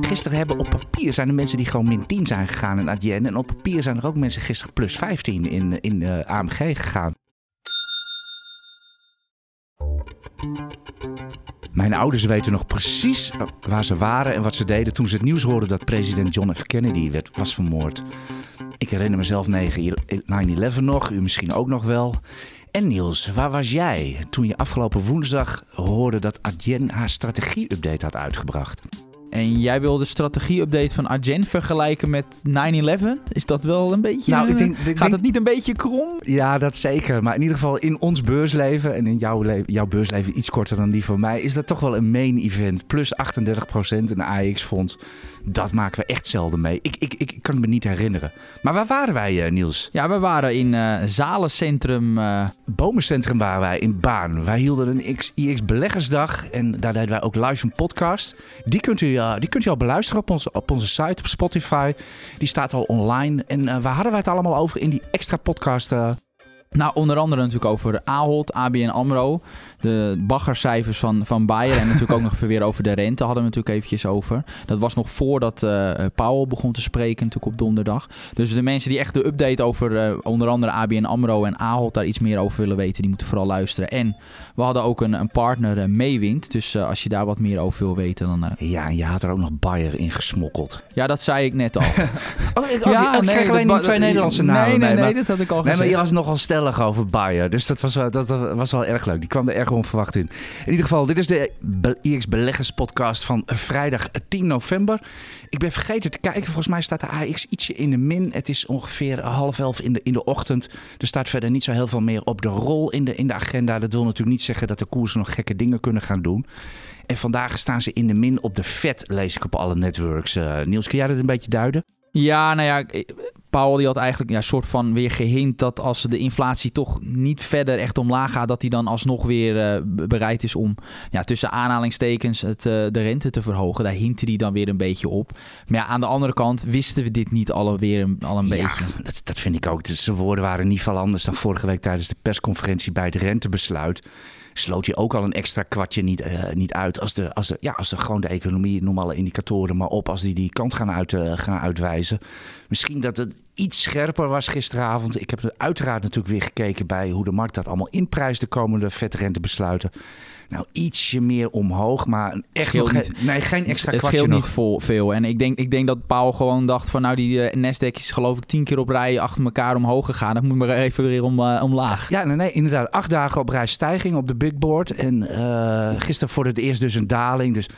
Gisteren hebben op papier zijn er mensen die gewoon min 10 zijn gegaan in Adyen. En op papier zijn er ook mensen gisteren plus 15 in, in uh, AMG gegaan. Mijn ouders weten nog precies waar ze waren en wat ze deden toen ze het nieuws hoorden dat president John F. Kennedy werd, was vermoord. Ik herinner mezelf 9-11 nog, u misschien ook nog wel. En Niels, waar was jij toen je afgelopen woensdag hoorde dat Adyen haar strategie-update had uitgebracht? En jij wil de strategie-update van Argent vergelijken met 9-11? Is dat wel een beetje... Nou, ik denk, ik gaat het niet een beetje krom? Ja, dat zeker. Maar in ieder geval in ons beursleven... en in jouw, jouw beursleven iets korter dan die van mij... is dat toch wel een main event. Plus 38% in de AX-fonds dat maken we echt zelden mee. Ik, ik, ik kan me niet herinneren. Maar waar waren wij, uh, Niels? Ja, we waren in uh, Zalencentrum. Uh... Bomencentrum waren wij in Baan. Wij hielden een IX Beleggersdag en daar deden wij ook live een podcast. Die kunt u, die kunt u al beluisteren op onze, op onze site, op Spotify. Die staat al online. En waar hadden wij het allemaal over in die extra podcast? Nou, onder andere natuurlijk over Ahold, ABN AMRO de baggercijfers van, van Bayer. En natuurlijk ook nog even weer over de rente hadden we natuurlijk eventjes over. Dat was nog voordat uh, Powell begon te spreken natuurlijk op donderdag. Dus de mensen die echt de update over uh, onder andere ABN AMRO en Ahold daar iets meer over willen weten, die moeten vooral luisteren. En we hadden ook een, een partner, uh, Meewind. Dus als je daar wat meer over wil weten, dan... ja, en je had er ook nog Bayer in gesmokkeld. Ja, dat zei ik net al. oh, ik, oh, ja, ik nee, alleen niet twee Nederlandse namen. Nee, nee, nee, dat had ik al gezegd. Nee, maar je was nogal stellig over Bayer. Dus dat was, dat was wel erg leuk. Die kwam er erg onverwacht in. In ieder geval, dit is de IX Beleggers podcast van vrijdag 10 november. Ik ben vergeten te kijken. Volgens mij staat de AX ietsje in de min. Het is ongeveer half elf in de, in de ochtend. Er staat verder niet zo heel veel meer op de rol in de, in de agenda. Dat wil natuurlijk niet zeggen dat de koersen nog gekke dingen kunnen gaan doen. En vandaag staan ze in de min op de vet, lees ik op alle networks. Uh, Niels, kun jij dat een beetje duiden? Ja, nou ja, Paul die had eigenlijk ja, soort van weer gehint dat als de inflatie toch niet verder echt omlaag gaat, dat hij dan alsnog weer uh, bereid is om ja, tussen aanhalingstekens het, uh, de rente te verhogen. Daar hintte hij dan weer een beetje op. Maar ja, aan de andere kant wisten we dit niet alweer een, al een ja, beetje. Dat, dat vind ik ook. Zijn woorden waren niet veel anders dan vorige week tijdens de persconferentie bij het rentebesluit sloot je ook al een extra kwartje niet, uh, niet uit. Als de, als, de, ja, als de, gewoon de economie, noem alle indicatoren maar op, als die die kant gaan, uit, uh, gaan uitwijzen. Misschien dat het iets scherper was gisteravond. Ik heb uiteraard natuurlijk weer gekeken bij hoe de markt dat allemaal inprijst de komende vetrentebesluiten. Nou, ietsje meer omhoog, maar echt nog niet, nee, geen extra het, het scheelt nog. niet vol, veel. En ik denk, ik denk dat Paul gewoon dacht van nou, die uh, Nasdaq is geloof ik tien keer op rij achter elkaar omhoog gegaan. Dat moet maar even weer om, uh, omlaag. Ja, nee, nee, inderdaad. Acht dagen op rij stijging op de big board. En uh, gisteren voor het eerst dus een daling. Dus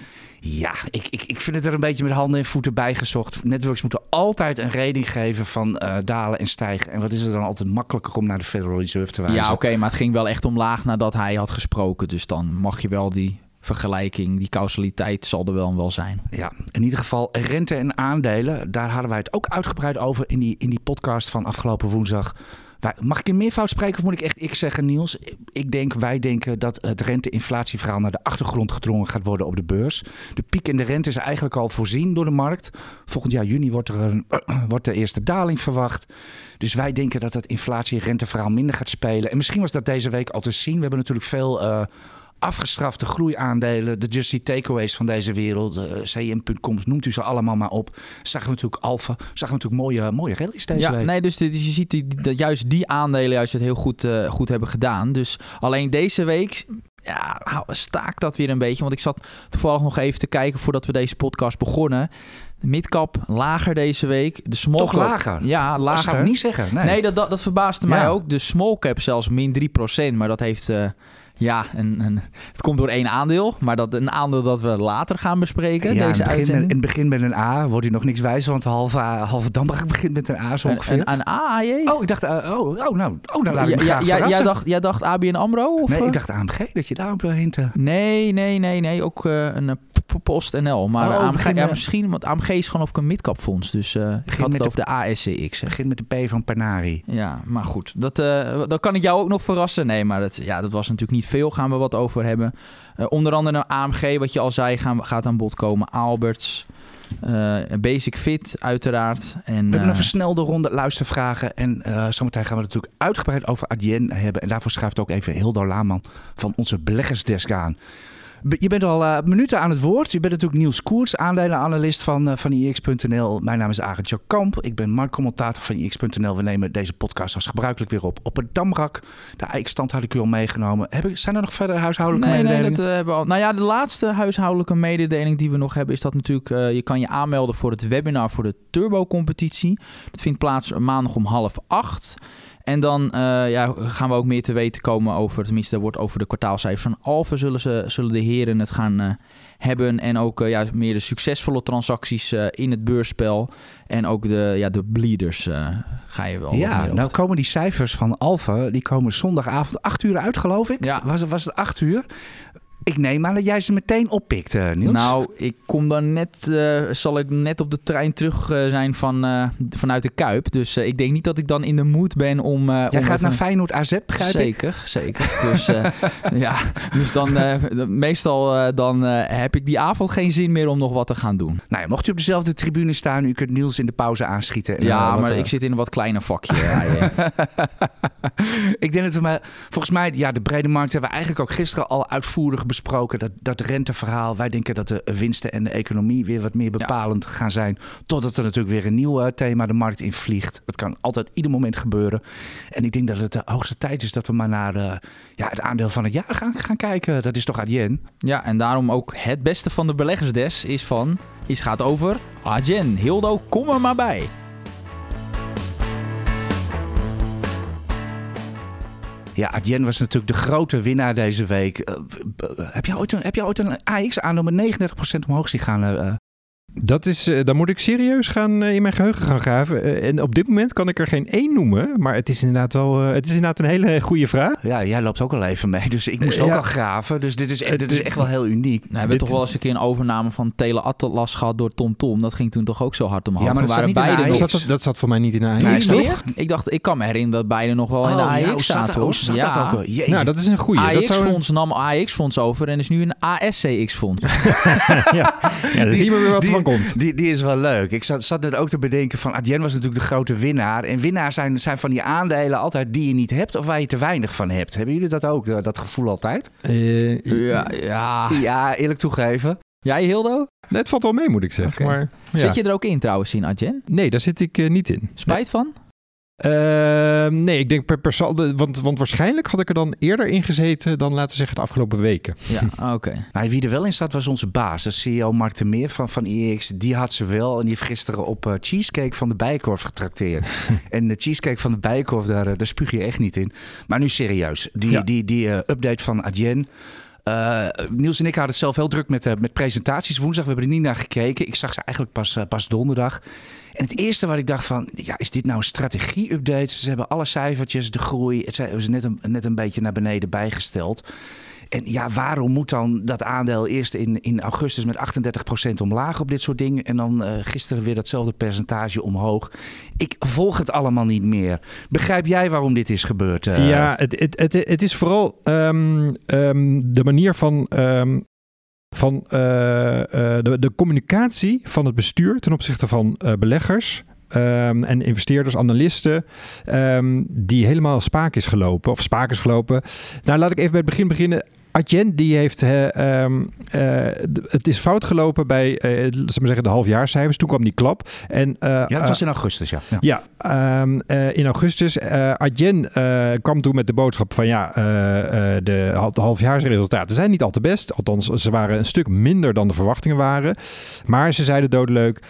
ja, ik, ik, ik vind het er een beetje met handen en voeten bij gezocht. Networks moeten altijd een reding geven van uh, dalen en stijgen. En wat is het dan altijd makkelijker om naar de Federal Reserve te wijzen? Ja, oké, maar het ging wel echt omlaag nadat hij had gesproken. Dus dan mag je wel die vergelijking, die causaliteit zal er wel wel zijn. Ja, in ieder geval rente en aandelen. Daar hadden wij het ook uitgebreid over in die, in die podcast van afgelopen woensdag. Mag ik in meervoud spreken of moet ik echt ik zeggen, Niels? Ik denk, wij denken dat het rente-inflatieverhaal naar de achtergrond gedrongen gaat worden op de beurs. De piek in de rente is eigenlijk al voorzien door de markt. Volgend jaar juni wordt er een, wordt de eerste daling verwacht. Dus wij denken dat het inflatie-renteverhaal minder gaat spelen. En misschien was dat deze week al te zien. We hebben natuurlijk veel... Uh, afgestrafte groeiaandelen, de Justy Takeaways van deze wereld, uh, CM.com, noemt u ze allemaal maar op. Zagen we natuurlijk Alfa, zagen we natuurlijk mooie, mooie rallies deze ja, week. Nee, dus, dus je ziet die, dat juist die aandelen juist het heel goed, uh, goed hebben gedaan. Dus alleen deze week ja, staakt dat weer een beetje. Want ik zat toevallig nog even te kijken voordat we deze podcast begonnen. De midcap lager deze week. De small Toch cap, lager? Ja, lager. Dat zou ik niet zeggen. Nee, nee dat, dat, dat verbaasde mij ook. De small cap zelfs min 3%. Maar dat heeft... Uh, ja, een, het komt door één aandeel, maar dat een aandeel dat we later gaan bespreken. Ja, deze in, het begin, in het begin met een A wordt hij nog niks wijs, want halve, halve Dambrak begint met een A zo ongeveer. Een, een A? Oh, ik dacht, uh, oh, oh, nou, oh, dan laat ik ja, me ja, jij, dacht, jij dacht ABN AMRO? Of? Nee, ik dacht AMG, dat je daarop wil hinten. Nee, nee, nee, nee, ook uh, een PostNL. Maar oh, AMG, ja, misschien, want AMG is gewoon ook een midcap fonds. Dus uh, ik het over de, de ASCX. Begint met de P van Panari. Ja, maar goed. Dat, uh, dat kan ik jou ook nog verrassen. Nee, maar dat, ja, dat was natuurlijk niet veel. Gaan we wat over hebben. Uh, onder andere AMG, wat je al zei, gaan, gaat aan bod komen. Alberts. Uh, Basic Fit, uiteraard. En, we hebben een versnelde ronde luistervragen. En uh, zometeen gaan we natuurlijk uitgebreid over Adyen hebben. En daarvoor schrijft ook even Hildo Laaman van onze beleggersdesk aan. Je bent al uh, minuten aan het woord. Je bent natuurlijk Niels Koers, aandelenanalist van, uh, van IX.nl. Mijn naam is Arend Kamp. Ik ben marktcommentator van IX.nl. We nemen deze podcast als gebruikelijk weer op op het Damrak. De IX-stand had ik u al meegenomen. Heb ik, zijn er nog verder huishoudelijke nee, mededelingen? Nee, dat, uh, hebben we al. Nou ja, de laatste huishoudelijke mededeling die we nog hebben... is dat natuurlijk, je kan je aanmelden voor het webinar voor de Turbo-competitie. Dat vindt plaats maandag om half acht... En dan uh, ja, gaan we ook meer te weten komen over, tenminste, er wordt over de kwartaalcijfers van Alphen zullen, ze, zullen de heren het gaan uh, hebben. En ook uh, ja, meer de succesvolle transacties in het beursspel. En ook de, ja, de bleeders ga je wel. Ja, nou komen die cijfers van Alpha, die komen zondagavond 8 uur uit, geloof ik. Ja. Was, was het 8 uur? Ik neem aan dat jij ze meteen oppikt, uh, Niels. Nou, ik kom dan net, uh, zal ik net op de trein terug uh, zijn van, vanuit de Kuip. Dus ik denk niet dat ik dan in de mood ben om... jij om gaat naar Feyenoord AZ, begrijp zeker, ik? Zeker, Dus, ja, dus dan meestal dan heb ik die avond geen zin meer om nog wat te gaan doen. Nou ja, mocht u op dezelfde tribune staan, u kunt Niels in de pauze aanschieten. En, ja, maar ik zit in een wat kleiner vakje. ik denk dat we maar, volgens mij, ja, de brede markt hebben we eigenlijk ook gisteren al uitvoerig besproken. Dat, dat renteverhaal, wij denken dat de winsten en de economie weer wat meer bepalend ja. gaan zijn. Totdat er natuurlijk weer een nieuw uh, thema de markt in vliegt. Dat kan altijd ieder moment gebeuren. En ik denk dat het de hoogste tijd is dat we maar naar uh, ja, het aandeel van het jaar gaan, gaan kijken. Dat is toch Adyen? Ja, en daarom ook het beste van de beleggersdes is van, is gaat over Adyen. Hildo, kom er maar bij. Ja, Adyen was natuurlijk de grote winnaar deze week. Uh, heb, je ooit een, heb je ooit een AX-aandeel met 39% omhoog zien gaan? Dat is, uh, dan moet ik serieus gaan uh, in mijn geheugen gaan graven. Uh, en op dit moment kan ik er geen één noemen. Maar het is inderdaad wel. het is inderdaad een hele goede vraag. Ja, jij loopt ook al even mee. Dus ik moest ook ja. al graven. Dus dit is, echt, dit is echt wel heel uniek. Nou, we hebben toch wel eens een keer een overname van Tele Atlas gehad door TomTom. Tom. Dat ging toen toch ook zo hard omhoog. Ja, maar dat, waren zat, niet beide in de dat, zat, dat zat voor mij niet in de AX. Nee? Ik dacht, ik kan me herinneren dat beide nog wel oh, in de AX ja, zaten. Zat ja. dat ook wel? Nou, dat is een goede. AX-fonds zou... nam AX-fonds over en is nu een ASCX-fonds. ja. ja, dan zien we weer wat die, van komt. Die, die is wel leuk. Ik zat, zat net ook te bedenken van Adyen was natuurlijk de grote winnaar. En winnaars zijn, zijn van die aandelen altijd die je niet hebt of waar je te weinig van hebt. Hebben jullie dat ook, dat gevoel altijd? Uh, ja, ja. Ja, eerlijk toegeven. Jij, Hildo? Het valt wel mee, moet ik zeggen. Okay. Maar, ja. Zit je er ook in trouwens in Adyen? Nee, daar zit ik uh, niet in. Spijt nee. van? Uh, nee, ik denk per, per saldo, want, want waarschijnlijk had ik er dan eerder in gezeten dan laten we zeggen de afgelopen weken. Ja, oké. Okay. Nou, wie er wel in staat was onze baas, de CEO Mark de Meer van, van IX. Die had ze wel en die heeft gisteren op uh, cheesecake van de Bijenkorf getrakteerd. en de cheesecake van de Bijenkorf, daar, daar spuug je echt niet in. Maar nu serieus, die, ja. die, die uh, update van Adyen... Uh, Niels en ik hadden het zelf heel druk met, uh, met presentaties. Woensdag, we hebben er niet naar gekeken. Ik zag ze eigenlijk pas, uh, pas donderdag. En het eerste wat ik dacht van, ja, is dit nou een strategie-update? Ze hebben alle cijfertjes, de groei, het ze net een, net een beetje naar beneden bijgesteld. En ja, waarom moet dan dat aandeel eerst in, in augustus met 38% omlaag op dit soort dingen en dan uh, gisteren weer datzelfde percentage omhoog? Ik volg het allemaal niet meer. Begrijp jij waarom dit is gebeurd? Uh? Ja, het, het, het, is vooral um, um, de manier van. Um, van uh, de, de, communicatie van het bestuur ten opzichte van beleggers. Um, en investeerders, analisten, um, die helemaal spaak is gelopen. Of spaak is gelopen. Nou, laat ik even bij het begin beginnen. Adyen die heeft, uh, um, uh, het is fout gelopen bij, uh, we zeggen, de halfjaarcijfers. Toen kwam die klap. En, ja, dat was in augustus, ja. Ja, ja in augustus. Adyen kwam toen met de boodschap van ja, de, de halfjaarsresultaten zijn niet al te best. Althans, ze waren een stuk minder dan de verwachtingen waren. Maar ze zeiden doodleuk,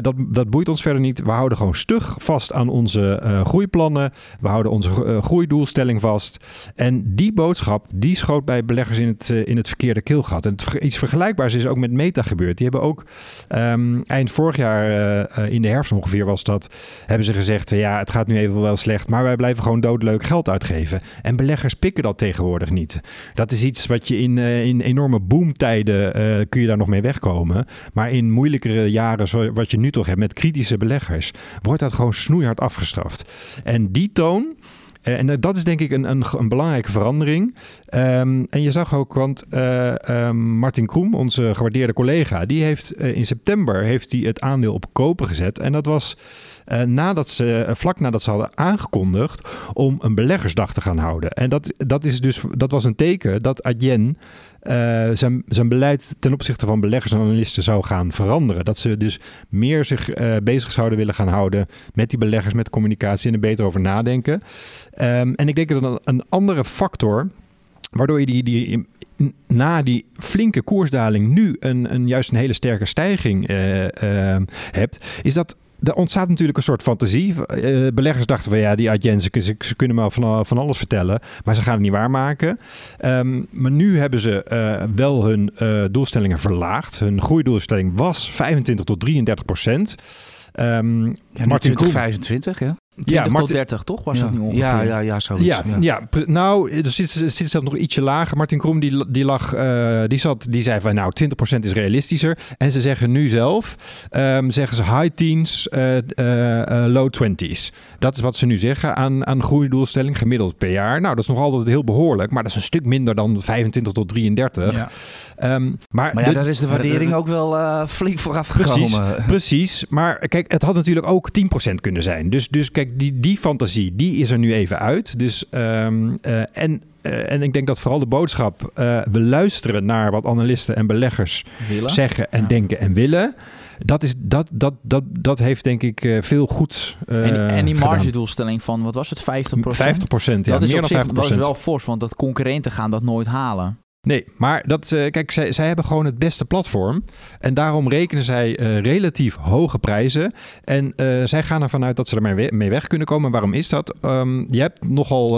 dat, dat boeit ons verder niet. We houden gewoon stug vast aan onze groeiplannen. We houden onze groeidoelstelling vast. En die boodschap, die schoot bij beleggers in het, uh, in het verkeerde keelgat. En het, iets vergelijkbaars is ook met Meta gebeurd. Die hebben ook um, eind vorig jaar, uh, in de herfst ongeveer was dat, hebben ze gezegd, ja, het gaat nu even wel slecht, maar wij blijven gewoon doodleuk geld uitgeven. En beleggers pikken dat tegenwoordig niet. Dat is iets wat je in, in enorme boomtijden kun je daar nog mee wegkomen. Maar in moeilijkere jaren, wat je nu toch hebt met kritische beleggers, wordt dat gewoon snoeihard afgestraft. En die toon, en dat is denk ik een, een, een belangrijke verandering. Um, en je zag ook, want uh, um, Martin Kroem, onze gewaardeerde collega, die heeft uh, in september heeft hij het aandeel op kopen gezet. En dat was nadat ze, vlak nadat ze hadden aangekondigd om een beleggersdag te gaan houden. En dat, dat, is dus, dat was een teken dat Adyen eh, zijn, zijn beleid ten opzichte van beleggers en analisten zou gaan veranderen. Dat ze dus meer zich eh, bezig zouden willen gaan houden met die beleggers, met communicatie en er beter over nadenken. Ehm, en ik denk dat een, andere factor, waardoor je die, die na die flinke koersdaling nu een, een juist een hele sterke stijging uh, hebt, is dat er ontstaat natuurlijk een soort fantasie. Uh, beleggers dachten van ja, die agenten, ze, ze, kunnen me van, van alles vertellen, maar ze gaan het niet waarmaken. Um, maar nu hebben ze uh, wel hun uh, doelstellingen verlaagd. Hun groeidoelstelling was 25 tot 33 procent. Um, ja, Martin 25, ja. 20 ja, tot 30, toch? Was ja. dat niet ongeveer? Ja, ja, ja, zoiets. Ja, ja. ja nou, er zit, zit zelfs nog ietsje lager. Martin Kroem, die, die, lag, uh, die, zat, die zei van nou, 20% is realistischer. En ze zeggen nu zelf, um, zeggen ze high teens, uh, uh, low 20s. Dat is wat ze nu zeggen aan, aan groeidoelstelling gemiddeld per jaar. Nou, dat is nog altijd heel behoorlijk, maar dat is een stuk minder dan 25 tot 33. Ja. Um, maar, maar ja, daar is de waardering ook wel flink vooraf precies, gekomen. Precies, maar kijk, het had natuurlijk ook 10% kunnen zijn. Dus, dus kijk, die, die fantasie, die is er nu even uit. Dus, um, uh, en uh, en ik denk dat vooral de boodschap, uh, we luisteren naar wat analisten en beleggers willen. zeggen en ja. denken en willen. Dat, is, dat, dat, dat, dat heeft denk ik veel goed en, en die margedoelstelling van, wat was het, 50%? 50%, ja, dat is meer zich, dan 50%. Dat is wel fors, want dat concurrenten gaan dat nooit halen. Nee, maar dat, uh, kijk, zij, zij hebben gewoon het beste platform. En daarom rekenen zij uh, relatief hoge prijzen. En uh, zij gaan ervan uit dat ze er mee weg kunnen komen. Waarom is dat? Um, je hebt nogal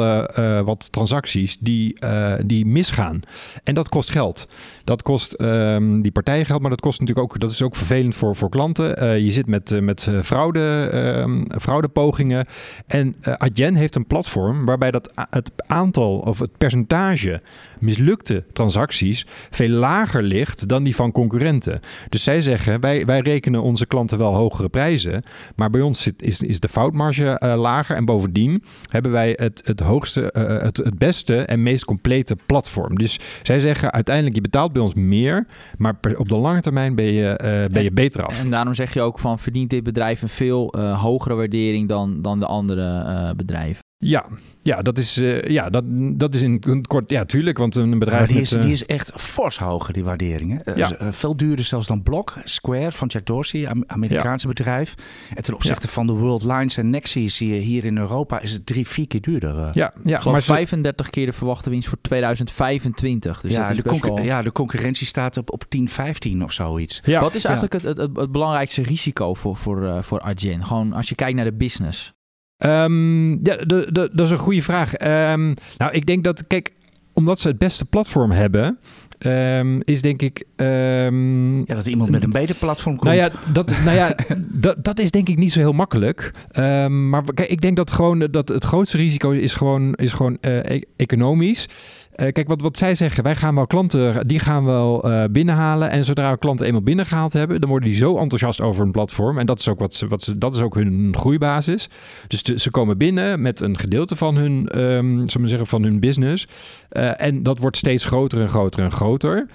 wat transacties die, die misgaan. En dat kost geld. Dat kost um, die partijen geld, maar dat kost natuurlijk ook, dat is ook vervelend voor, voor klanten. je zit met, met fraude, um, fraudepogingen. En Adyen heeft een platform waarbij dat het aantal of het percentage mislukte transacties veel lager ligt dan die van concurrenten. Dus zij zeggen, wij, wij rekenen onze klanten wel hogere prijzen, maar bij ons zit, is, is de foutmarge uh, lager en bovendien hebben wij het, het hoogste, uh, het, het beste en meest complete platform. Dus zij zeggen uiteindelijk, je betaalt bij ons meer, maar per, op de lange termijn ben je, uh, ben je beter af. En daarom zeg je ook van, verdient dit bedrijf een veel hogere waardering dan, dan de andere bedrijven? Ja, ja, dat is, uh, ja, dat, dat is in kort, ja, tuurlijk, want een bedrijf. Maar die, met, is, die is echt fors hoger, die waardering. Hè? Ja. Uh, veel duurder zelfs dan Block, Square van Jack Dorsey, Amerikaanse ja. bedrijf. En ten opzichte ja. van de World Lines en Nexus zie je hier in Europa is het drie, vier keer duurder. Uh. Ja, ja, maar 35 keer de verwachte winst voor 2025. Dus ja, dat is de best wel... wel... ja, de concurrentie staat op, op 10, 15 of zoiets. Ja. Wat is eigenlijk het, het, het, belangrijkste risico voor, voor, voor Adyen? Gewoon als je kijkt naar de business. Um, ja, dat is een goede vraag. Um, nou, ik denk dat, kijk, omdat ze het beste platform hebben, um, is denk ik. Um, ja, dat iemand met een beter platform komt. Nou ja, dat, nou ja, dat, dat is denk ik niet zo heel makkelijk. Um, maar kijk, ik denk dat gewoon dat het grootste risico is gewoon, is gewoon uh, e economisch. Uh, kijk, wat, wat zij zeggen, wij gaan wel klanten, die gaan wel uh, binnenhalen. En zodra we klanten eenmaal binnengehaald hebben, dan worden die zo enthousiast over een platform. En dat is ook, wat ze, wat ze, dat is ook hun groeibasis. Dus ze komen binnen met een gedeelte van hun, um, we zeggen, van hun business. Uh, en dat wordt steeds groter en groter en groter.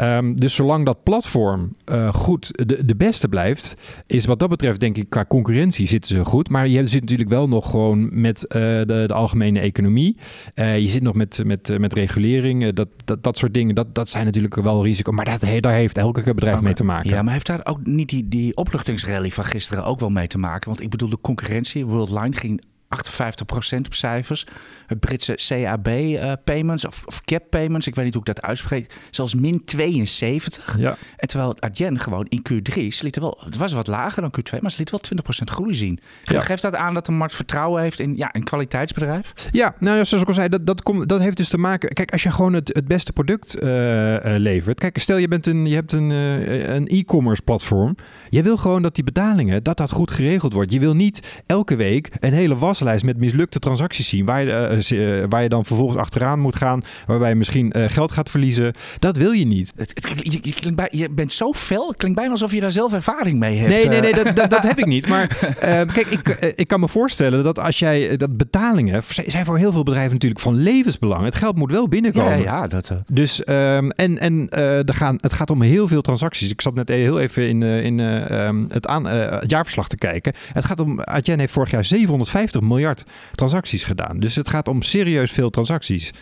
Um, dus zolang dat platform uh, goed de, de beste blijft, is wat dat betreft denk ik qua concurrentie zitten ze goed. Maar je zit natuurlijk wel nog gewoon met uh, de, de, algemene economie. Uh, je zit nog met, met, met regulering, dat, dat, dat soort dingen. Dat, dat zijn natuurlijk wel risico's. Maar dat, daar heeft elke bedrijf mee te maken. Ja, maar heeft daar ook niet die, die opluchtingsrally van gisteren ook wel mee te maken? Want ik bedoel, de concurrentie, Worldline ging 58% op cijfers. Het Britse CAB uh, payments of, of, cap payments, ik weet niet hoe ik dat uitspreek, zelfs min 72. Ja. En terwijl het Adyen gewoon in Q3, ze lieten wel, het was wat lager dan Q2, maar ze liet wel 20% groei zien. Ja. Geeft dat aan dat de markt vertrouwen heeft in ja, een kwaliteitsbedrijf? Ja, nou zoals ik al zei, dat, dat, komt, dat heeft dus te maken, kijk als je gewoon het, het beste product uh, uh, levert. Kijk, stel je, bent een, je hebt een, een e-commerce platform. Je wil gewoon dat die betalingen, dat dat goed geregeld wordt. Je wil niet elke week een hele was lijst met mislukte transacties zien. Waar je, uh, waar je dan vervolgens achteraan moet gaan. Waarbij je misschien uh, geld gaat verliezen. Dat wil je niet. Het, het, je, bij, je, bent zo fel. Het klinkt bijna alsof je daar zelf ervaring mee hebt. Nee, nee, nee. dat, dat, dat, heb ik niet. Maar uh, kijk, ik, ik kan me voorstellen dat als jij... Dat betalingen zijn voor heel veel bedrijven natuurlijk van levensbelang. Het geld moet wel binnenkomen. Ja, ja. Dat, dus um, en, en er gaan, het gaat om heel veel transacties. Ik zat net heel even in, in um, het, aan, het jaarverslag te kijken. Het gaat om... Adyen heeft vorig jaar 750 miljard transacties gedaan. Dus het gaat om serieus veel transacties.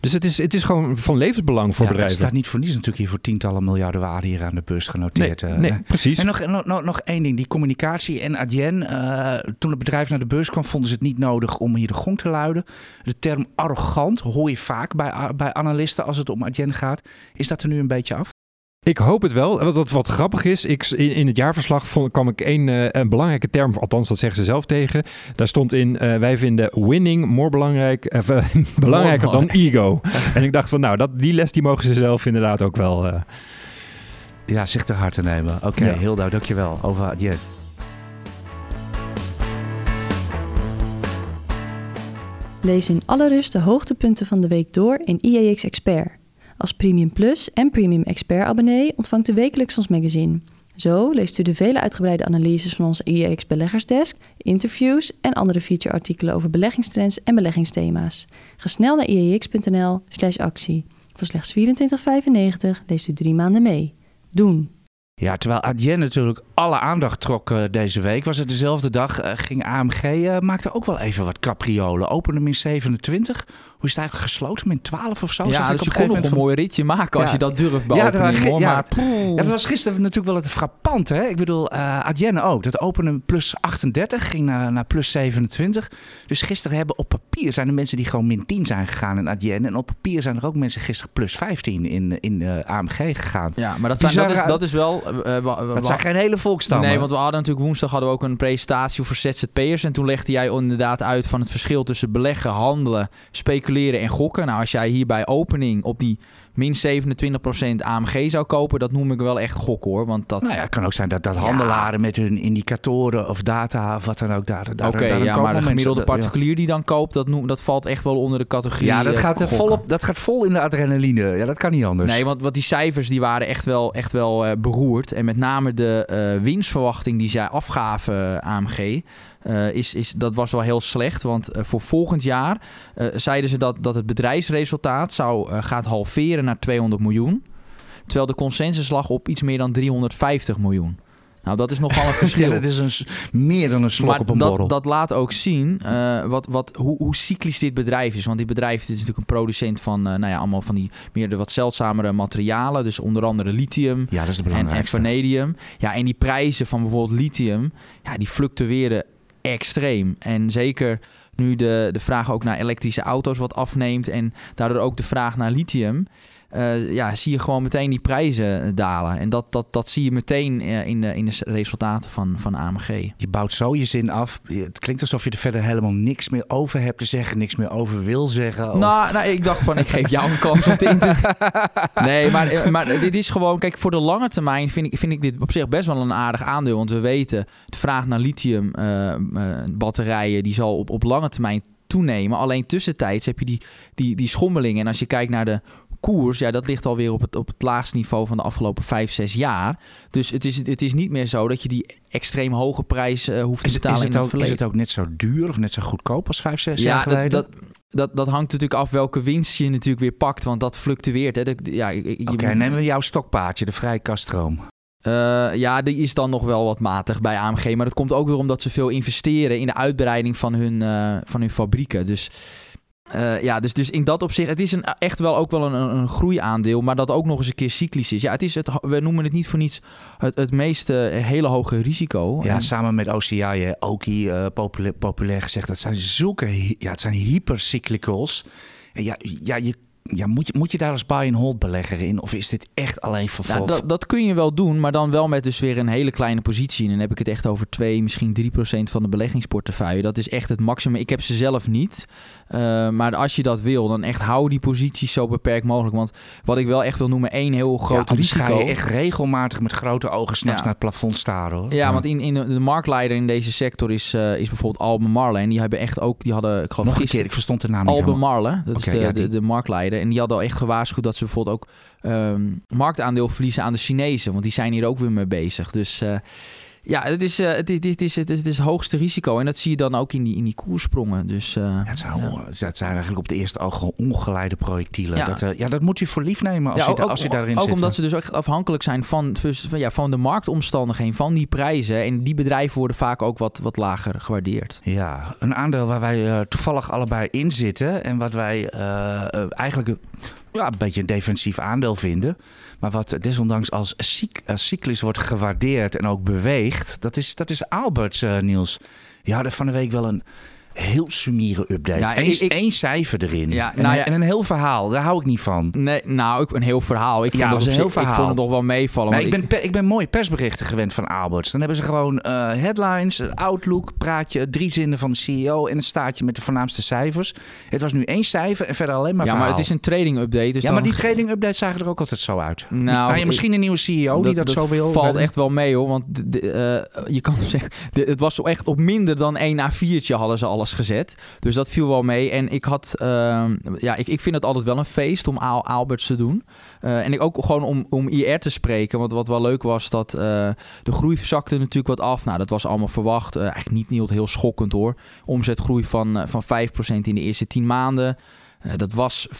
Dus het is, het is gewoon van levensbelang voor Ja, het bedrijven. staat niet voor niets natuurlijk hier voor tientallen miljarden waarde hier aan de beurs genoteerd. nee, eh. nee, precies. En nog, nog, nog, nog één ding, die communicatie en Adyen. eh, toen het bedrijf naar de beurs kwam, vonden ze het niet nodig om hier de gong te luiden. De term arrogant hoor je vaak bij, bij analisten als het om Adyen gaat. Is dat er nu een beetje af? Ik hoop het wel. Wat, wat, wat grappig is, ik, in, in het jaarverslag vond, kwam ik een, eh, een belangrijke term, althans dat zeggen ze zelf tegen. Daar stond in, eh, wij vinden winning more belangrijk, eh, belangrijker dan ego. en ik dacht van, nou, dat, die les die mogen ze zelf inderdaad ook wel... eh, Ja, zich te hard te nemen. Oké, Ja. heel duidelijk. Dankjewel over Adyen. Lees in alle rust de hoogtepunten van de week door in IEX Expert. Als Premium Plus en Premium Expert abonnee ontvangt u wekelijks ons magazine. Zo leest u de vele uitgebreide analyses van onze IEX Beleggersdesk, interviews en andere featureartikelen over beleggingstrends en beleggingsthema's. Ga snel naar slash actie. Voor slechts 24,95 leest u drie maanden mee. Doen! Ja, terwijl Adyen natuurlijk alle aandacht trok eh, deze week, was het dezelfde dag, eh, ging AMG, eh, maakte ook wel even wat capriolen. Opende min 27. Hoe is het eigenlijk gesloten? Min 12 of zo? Zag Ja, ik dus op je een kon nog een mooi ritje maken als Ja. je dat durft bij Ja, opening, dat- hoor. ja. Maar dat was gisteren natuurlijk wel het frappant, hè? Ik bedoel, eh Adyen ook. Dat opende plus 38, ging naar, naar plus 27. Dus gisteren hebben op papier zijn er mensen die gewoon min 10 zijn gegaan in Adyen. En op papier zijn er ook mensen gisteren plus 15 in, in eh, AMG gegaan. Ja, maar dat, zijn, dat, is, dat is wel... wa- Dat zijn geen hele volkstammen. Nee, want we hadden natuurlijk woensdag hadden we ook een presentatie voor ZZP'ers. En toen legde jij inderdaad uit van het verschil tussen beleggen, handelen, speculeren en gokken. Nou, als jij hier bij opening op die min 27% AMG zou kopen, dat noem ik wel echt gok hoor. Want dat... Nou ja, het kan ook zijn dat, dat Ja. handelaren met hun indicatoren of data of wat dan ook daar. daar Oké, ja, maar de gemiddelde dat- particulier die dan koopt, dat, noem, dat valt echt wel onder de categorie Ja, dat eh, gaat, er gokken. vol op, dat gaat vol in de adrenaline. Ja, dat kan niet anders. Nee, want wat die cijfers die waren echt wel, echt wel eh, beroerd. En met name de eh, winstverwachting die zij afgaven, AMG, eh, is, is, dat was wel heel slecht. Want eh, voor volgend jaar eh, zeiden ze dat, dat het bedrijfsresultaat zou, gaat halveren naar 200 miljoen. Terwijl de consensus lag op iets meer dan 350 miljoen. Nou, dat is nogal een verschil. Ja, dat is een, meer dan een slok maar op een borrel. dat, dat laat ook zien wat, wat, hoe, hoe cyclisch dit bedrijf is. Want dit bedrijf is natuurlijk een producent van nou ja, allemaal van die meer de wat zeldzamere materialen. Dus onder andere lithium ja, dat is de en, en vanadium. Ja, en die prijzen van bijvoorbeeld lithium, ja, die fluctueren extreem. En zeker nu de, de vraag ook naar elektrische auto's wat afneemt en daardoor ook de vraag naar lithium. Eh, ja, zie je gewoon meteen die prijzen dalen. En dat, dat, dat zie je meteen eh, in, de, in de resultaten van, van AMG. Je bouwt zo je zin af. Het klinkt alsof je er verder helemaal niks meer over hebt te zeggen. Niks meer over wil zeggen. of- Nou, nou, ik dacht van, ik geef jou een kans om te inter- Nee, maar, eh, maar dit is gewoon... Kijk, voor de lange termijn vind ik, vind ik dit op zich best wel een aardig aandeel. Want we weten, de vraag naar lithium eh, eh, batterijen... die zal op, op lange termijn toenemen. Alleen tussentijds heb je die, die, die schommelingen. En als je kijkt naar de koers... ja, dat ligt alweer op het, op het laagste niveau van de afgelopen vijf, zes jaar. Dus het is, het is niet meer zo dat je die extreem hoge prijs eh, hoeft te betalen is, in het het ook, is het ook net zo duur of net zo goedkoop als vijf, zes jaar Ja, geleden? dat, dat, dat, dat hangt natuurlijk af welke winst je natuurlijk weer pakt. Want dat fluctueert. Hè. De- ja, Oké, nemen we jouw stokpaardje, de vrije kaststroom. Eh, ja, die is dan nog wel wat matig bij AMG. Maar dat komt ook weer omdat ze veel investeren in de uitbreiding van hun, eh, van hun fabrieken. Dus eh, ja, dus, dus in dat opzicht, het is een, echt wel ook wel een, een, groeiaandeel, maar dat ook nog eens een keer cyclisch is. Ja, het is het, we noemen het niet voor niets het, het meest eh, hele hoge risico. Ja, En- samen met OCI, hè, Oki, eh, populair, populair gezegd, dat zijn zulke, ja, het zijn hypercyclicals. En Ja, ja, je, ja moet, je, moet je daar als buy-and-hold belegger in? Of is dit echt alleen voor Nou, voor- dat, dat kun je wel doen, maar dan wel met dus weer een hele kleine positie. En dan heb ik het echt over 2, misschien 3 procent van de beleggingsportefeuille. Dat is echt het maximum. Ik heb ze zelf niet. Uh, maar als je dat wil, dan echt hou die posities zo beperkt mogelijk. Want wat ik wel echt wil noemen, één heel ja, groot anders risico. ga je echt regelmatig met grote ogen s'nachts Ja. naar het plafond staren. Hoor. Ja, want in, in de, de marktleider in deze sector is, uh, is bijvoorbeeld Albemarle. En die hebben echt ook, die hadden, ik geloof Nog een keer, ik verstond de naam niet Albemarle, dat is de, ja, de marktleider. En die hadden al echt gewaarschuwd dat ze bijvoorbeeld ook ehm, marktaandeel verliezen aan de Chinezen. Want die zijn hier ook weer mee bezig. Dus eh, Ja, het is, uh, het, is, het, is, het, is, het is het hoogste risico. En dat zie je dan ook in die, in die koersprongen. Dus, uh, ja, het, zijn, ja. het zijn eigenlijk op de eerste oog ongeleide projectielen. Ja. Dat, uh, ja, dat moet je voor lief nemen als, ja, je, ook, als je daarin ook zit. Ook omdat ze dus echt afhankelijk zijn van, van, ja, van de marktomstandigheden, van die prijzen. En die bedrijven worden vaak ook wat, wat lager gewaardeerd. Ja, een aandeel waar wij toevallig allebei in zitten. En wat wij eigenlijk ja, een beetje een defensief aandeel vinden. Maar wat desondanks als, cyc cyclus wordt gewaardeerd en ook beweegt, dat is, dat is Alberts, uh, Niels. Die hadden van de week wel een heel sumiere update. Ja, ik, één cijfer erin. Ja, nou ja, en, een heel verhaal. Daar hou ik niet van. Nee, nou, ik, een heel verhaal. Ik vond, ja, het, een heel verhaal. ik vond het nog wel meevallen. ik, ben, ik ben mooi persberichten gewend van Alberts. Dan hebben ze gewoon uh, headlines, outlook, praatje, drie zinnen van de CEO en een staartje met de voornaamste cijfers. Het was nu één cijfer en verder alleen maar Ja, verhaal. maar het is een trading update. Dus ja, maar die trading updates zagen er ook altijd zo uit. Nou, nou ja, misschien een nieuwe CEO die dat, zo wil. valt echt wel mee hoor. Want de, uh, je kan zeggen, de, het was echt op minder dan één A4'tje hadden ze gezet. Dus dat viel wel mee. En ik had, uh, ja, ik, ik vind het altijd wel een feest om Al Alberts te doen. Uh, en ik ook gewoon om, om IR te spreken. Want wat wel leuk was, dat uh, de groei zakte natuurlijk wat af. Nou, dat was allemaal verwacht. Uh, eigenlijk niet, niet heel schokkend hoor. Omzetgroei van, van 5% in de eerste 10 maanden. Dat was 5,6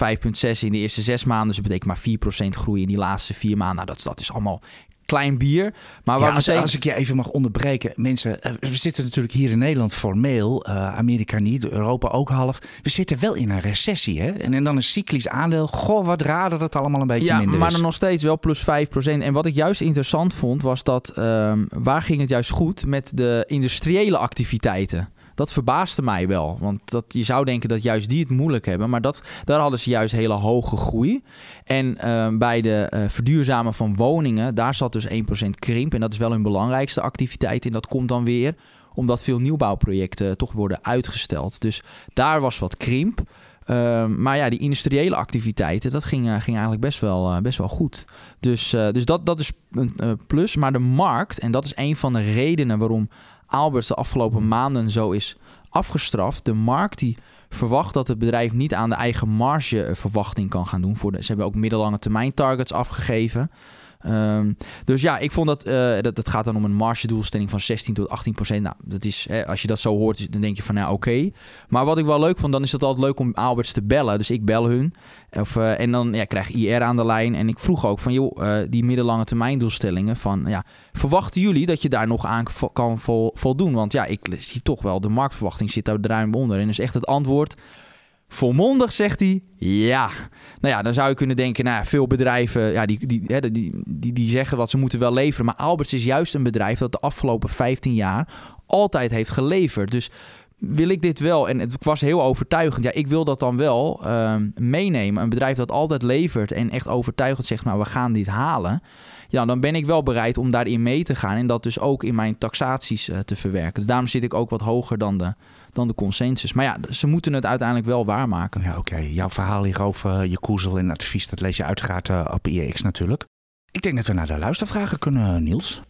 in de eerste zes maanden. Dus betekent maar 4% groei in die laatste vier maanden. Nou, dat, dat is allemaal klein bier. Maar ja, als, als, ik je even mag onderbreken. Mensen, eh, we zitten natuurlijk hier in Nederland formeel. Uh, Amerika niet, Europa ook half. We zitten wel in een recessie. Hè? En, en dan een cyclisch aandeel. Goh, wat raar dat het allemaal een beetje ja, minder maar is. dan nog steeds wel plus 5%. En wat ik juist interessant vond, was dat... Uh, waar ging het juist goed met de industriële activiteiten? Dat verbaasde mij wel. Want dat, je zou denken dat juist die het moeilijk hebben. Maar dat, daar hadden ze juist hele hoge groei. En uh, bij de uh, verduurzamen van woningen, daar zat dus 1% krimp. En dat is wel hun belangrijkste activiteit. En dat komt dan weer omdat veel nieuwbouwprojecten toch worden uitgesteld. Dus daar was wat krimp. Uh, maar ja, die industriële activiteiten, dat ging, ging eigenlijk best wel, best wel goed. Dus, dus dat, dat is een plus. Maar de markt, en dat is een van de redenen waarom Alberts de afgelopen maanden zo is afgestraft. De markt die verwacht dat het bedrijf niet aan de eigen margeverwachting kan gaan doen. Voor ze hebben ook middellange termijn targets afgegeven. Um, dus ja, ik vond dat, uh, dat gaat dan om een margedoelstelling van 16 tot 18 procent. Nou, dat is, hè, als je dat zo hoort, dan denk je van nou oké. Maar wat ik wel leuk vond, dan is het altijd leuk om Alberts te bellen. Dus ik bel hun. Of, uh, en dan ja, krijg IR aan de lijn. En ik vroeg ook van joh, uh, die middellange termijn doelstellingen. Van ja, verwachten jullie dat je daar nog aan kan vol, voldoen? Want ja, ik zie toch wel, de marktverwachting zit daar ruim onder. En dus echt het antwoord. Volmondig zegt hij ja. Nou ja, dan zou je kunnen denken, nou, veel bedrijven ja, die, die, die, die, zeggen wat ze moeten wel leveren. Maar Alberts is juist een bedrijf dat de afgelopen 15 jaar altijd heeft geleverd. Dus wil ik dit wel, en het was heel overtuigend. Ja, ik wil dat dan wel uh, meenemen. Een bedrijf dat altijd levert en echt overtuigend zegt, nou, we gaan dit halen. Ja, dan ben ik wel bereid om daarin mee te gaan en dat dus ook in mijn taxaties uh, te verwerken. Dus daarom zit ik ook wat hoger dan de, dan de consensus. Maar ja, ze moeten het uiteindelijk wel waarmaken. Ja, oké. Jouw verhaal hierover, je koezel en advies, dat lees je uiteraard uh, op IEX natuurlijk. Ik denk dat we naar de luistervragen kunnen, Niels.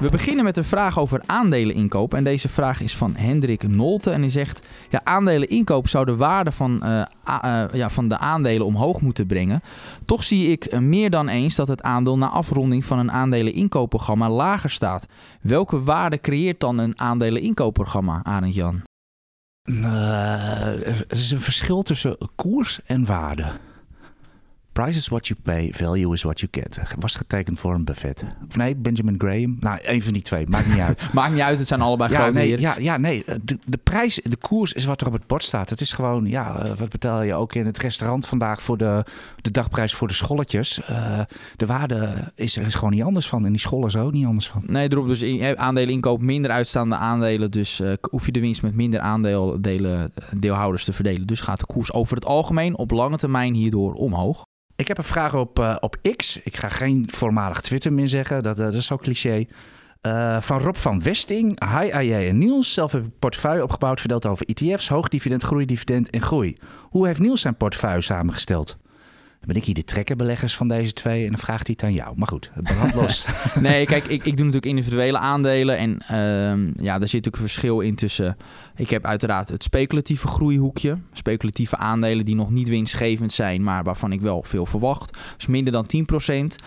We beginnen met een vraag over aandeleninkoop. En deze vraag is van Hendrik Nolte. En hij zegt: ja, aandeleninkoop zou de waarde van, uh, uh, ja, van de aandelen omhoog moeten brengen. Toch zie ik meer dan eens dat het aandeel na afronding van een aandeleninkoopprogramma lager staat. Welke waarde creëert dan een aandeleninkoopprogramma, Arend Jan? Uh, er is een verschil tussen koers en waarde. Price is what you pay, value is what you get. Was getekend voor een Buffett. Of nee, Benjamin Graham. Nou, een van die twee. Maakt niet uit. Maakt niet uit, het zijn allebei ja, grote nee, ja, ja, nee. De, de prijs, de koers is wat er op het bord staat. Het is gewoon, ja, uh, wat betaal je ook in het restaurant vandaag voor de, de dagprijs voor de scholletjes. Uh, de waarde is er is gewoon niet anders van. En die scholen is ook niet anders van. Nee, erop dus in, aandelen inkoop, minder uitstaande aandelen. Dus uh, hoef je de winst met minder aandelen, deelhouders te verdelen. Dus gaat de koers over het algemeen op lange termijn hierdoor omhoog. Ik heb een vraag op, uh, op X. Ik ga geen voormalig Twitter meer zeggen. Dat, uh, dat is zo cliché. Uh, van Rob van Westing. Hi AJ en Niels. Zelf heb ik een portefeuille opgebouwd verdeeld over ETF's. Hoogdividend, groeidividend en groei. Hoe heeft Niels zijn portefeuille samengesteld? Ben ik hier de trekkerbeleggers van deze twee en dan vraagt hij het aan jou. Maar goed, brand los. nee, kijk, ik, ik doe natuurlijk individuele aandelen. En ehm, ja, er zit ook een verschil in tussen... Ik heb uiteraard het speculatieve groeihoekje. Speculatieve aandelen die nog niet winstgevend zijn... maar waarvan ik wel veel verwacht. Dus minder dan 10%.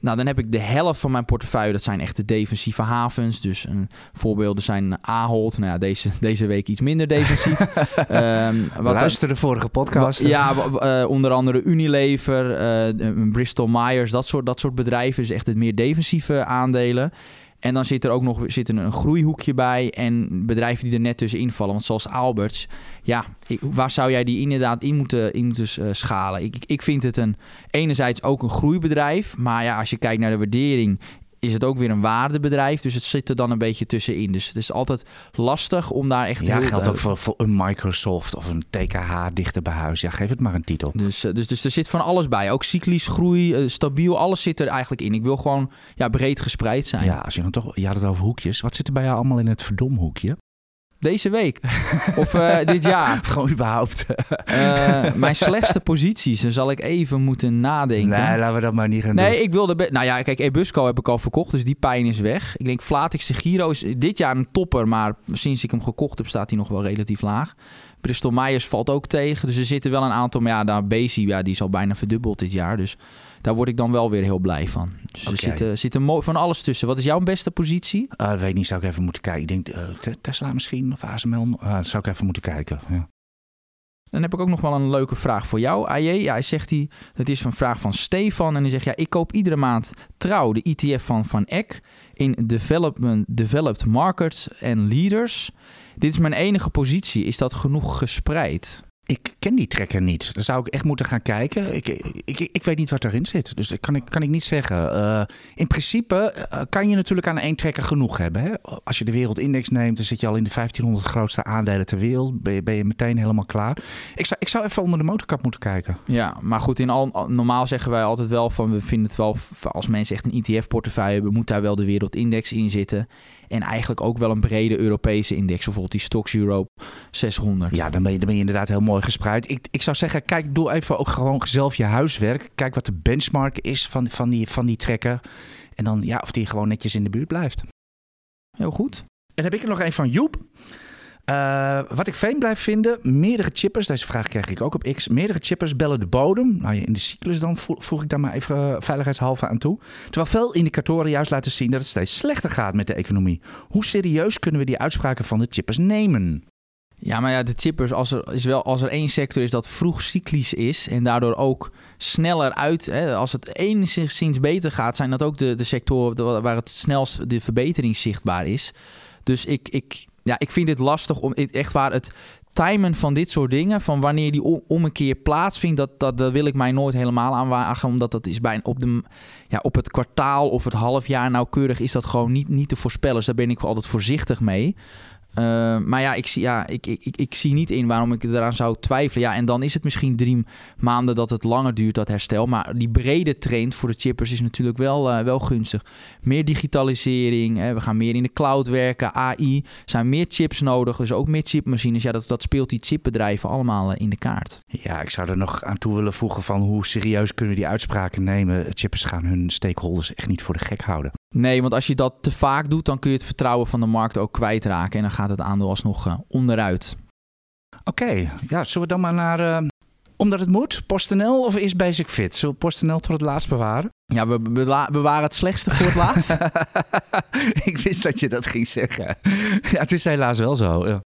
Nou, dan heb ik de helft van mijn portefeuille. Dat zijn echt de defensieve havens. Dus een, voorbeelden zijn Ahold. Nou ja, deze, deze week iets minder defensief. um, wat Luister de vorige podcast. Ja, uh, onder andere Unilever, uh, Bristol Myers. Dat soort, dat soort bedrijven. Dus echt het meer defensieve aandelen. En dan zit er ook nog zit een groeihoekje bij en bedrijven die er net tussen invallen. Want zoals Alberts, ja, waar zou jij die inderdaad in moeten, in moeten uh, schalen? Ik, ik vind het een, enerzijds ook een groeibedrijf. Maar ja, als je kijkt naar de waardering, is het ook weer een waardebedrijf. Dus het zit er dan een beetje tussenin. Dus het is altijd lastig om daar echt... Ja, heel, geldt ook voor, voor een Microsoft of een TKH dichter bij huis. Ja, geef het maar een titel. Dus, eh, dus, dus er zit van alles bij. Ook cyclisch groei, eh, stabiel, alles zit er eigenlijk in. Ik wil gewoon ja, breed gespreid zijn. Ja, als je dan toch... Je had het over hoekjes. Wat zit er bij jou allemaal in het verdomhoekje? Deze week. Of uh, dit jaar. Gewoon überhaupt. Uh, mijn slechtste posities. Dan zal ik even moeten nadenken. Nee, laten we dat maar niet gaan nee, doen. Nee, ik wilde... Nou ja, kijk, Ebusco heb ik al verkocht. Dus die pijn is weg. Ik denk Flatix Giro is dit jaar een topper. Maar sinds ik hem gekocht heb, staat hij nog wel relatief laag. Bristol Myers valt ook tegen. Dus er zitten wel een aantal... Maar ja, daar Bezi, ja, die is al bijna verdubbeld dit jaar. Dus daar word ik dan wel weer heel blij van. Dus er zit, uh, zit er van alles tussen. Wat is jouw beste positie? Uh, dat weet ik niet, zou ik even moeten kijken. Ik denk uh, Tesla misschien of ASML. dat zou ik even moeten kijken. Ja. Dan heb ik ook nog wel een leuke vraag voor jou, AJ. Ja, hij zegt hij, dat is een vraag van Stefan. En hij zegt, ja, ik koop iedere maand trouw de ETF van Van Eck in development, Developed Markets en Leaders. Dit is mijn enige positie. Is dat genoeg gespreid? Ik ken die trekker niet. Dan zou ik echt moeten gaan kijken. Ik, ik, ik weet niet wat erin zit. Dus dat kan ik, kan niet zeggen. Uh, in principe uh, kan je natuurlijk aan één trekker genoeg hebben. Hè? Als je de wereldindex neemt, dan zit je al in de 1500 grootste aandelen ter wereld. Ben je, ben je meteen helemaal klaar. Ik zou, ik zou even onder de motorkap moeten kijken. Ja, maar goed, in al, normaal zeggen wij altijd wel van... we vinden het wel, als mensen echt een ETF-portefeuille hebben... moet daar wel de wereldindex in zitten. En eigenlijk ook wel een brede Europese index. Bijvoorbeeld die Stocks Europe 600. Ja, dan ben je, dan ben je inderdaad heel mooi gespreid. Ik, ik zou zeggen, kijk, doe even ook gewoon zelf je huiswerk. Kijk wat de benchmark is van, van, die, van die trekker. En dan ja, of die gewoon netjes in de buurt blijft. Heel goed. En heb ik er nog een van Joep. Uh, wat ik fijn blijf vinden, meerdere chippers, deze vraag krijg ik ook op X, meerdere chippers bellen de bodem. Nou, in de cyclus dan voeg ik daar maar even veiligheidshalve aan toe. Terwijl veel indicatoren juist laten zien dat het steeds slechter gaat met de economie. Hoe serieus kunnen we die uitspraken van de chippers nemen? Ja, maar ja, de chippers, als er, is wel, als er één sector is dat vroeg cyclisch is en daardoor ook sneller uit, hè, als het enigszins beter gaat, zijn dat ook de, de sectoren waar het snelst de verbetering zichtbaar is. Dus ik, ik, ja, ik vind dit lastig om echt waar het timen van dit soort dingen, van wanneer die om, een keer plaatsvindt, dat, dat, dat wil ik mij nooit helemaal aanwagen, omdat dat is bij op, de, ja, op het kwartaal of het halfjaar nauwkeurig is dat gewoon niet, niet te voorspellen. Dus daar ben ik altijd voorzichtig mee. Uh, maar ja, ik zie, ja ik, ik, ik, ik, zie niet in waarom ik eraan zou twijfelen. Ja, en dan is het misschien drie maanden dat het langer duurt, dat herstel. Maar die brede trend voor de chippers is natuurlijk wel, uh, wel gunstig. Meer digitalisering, hè, we gaan meer in de cloud werken, AI. zijn meer chips nodig, dus ook meer chipmachines. Ja, dat, dat speelt die chipbedrijven allemaal uh, in de kaart. Ja, ik zou er nog aan toe willen voegen van hoe serieus kunnen we die uitspraken nemen. Chippers gaan hun stakeholders echt niet voor de gek houden. Nee, want als je dat te vaak doet, dan kun je het vertrouwen van de markt ook kwijtraken. En dan gaat het aandeel alsnog uh, onderuit. Oké, ja, zullen we dan maar naar... Uh, omdat het moet, PostNL of is Basic Fit? Zullen we PostNL tot het laatst bewaren? Ja, we bewaren het slechtste voor het laatst. ik wist dat je dat ging zeggen. Ja, het is helaas wel zo. Ja.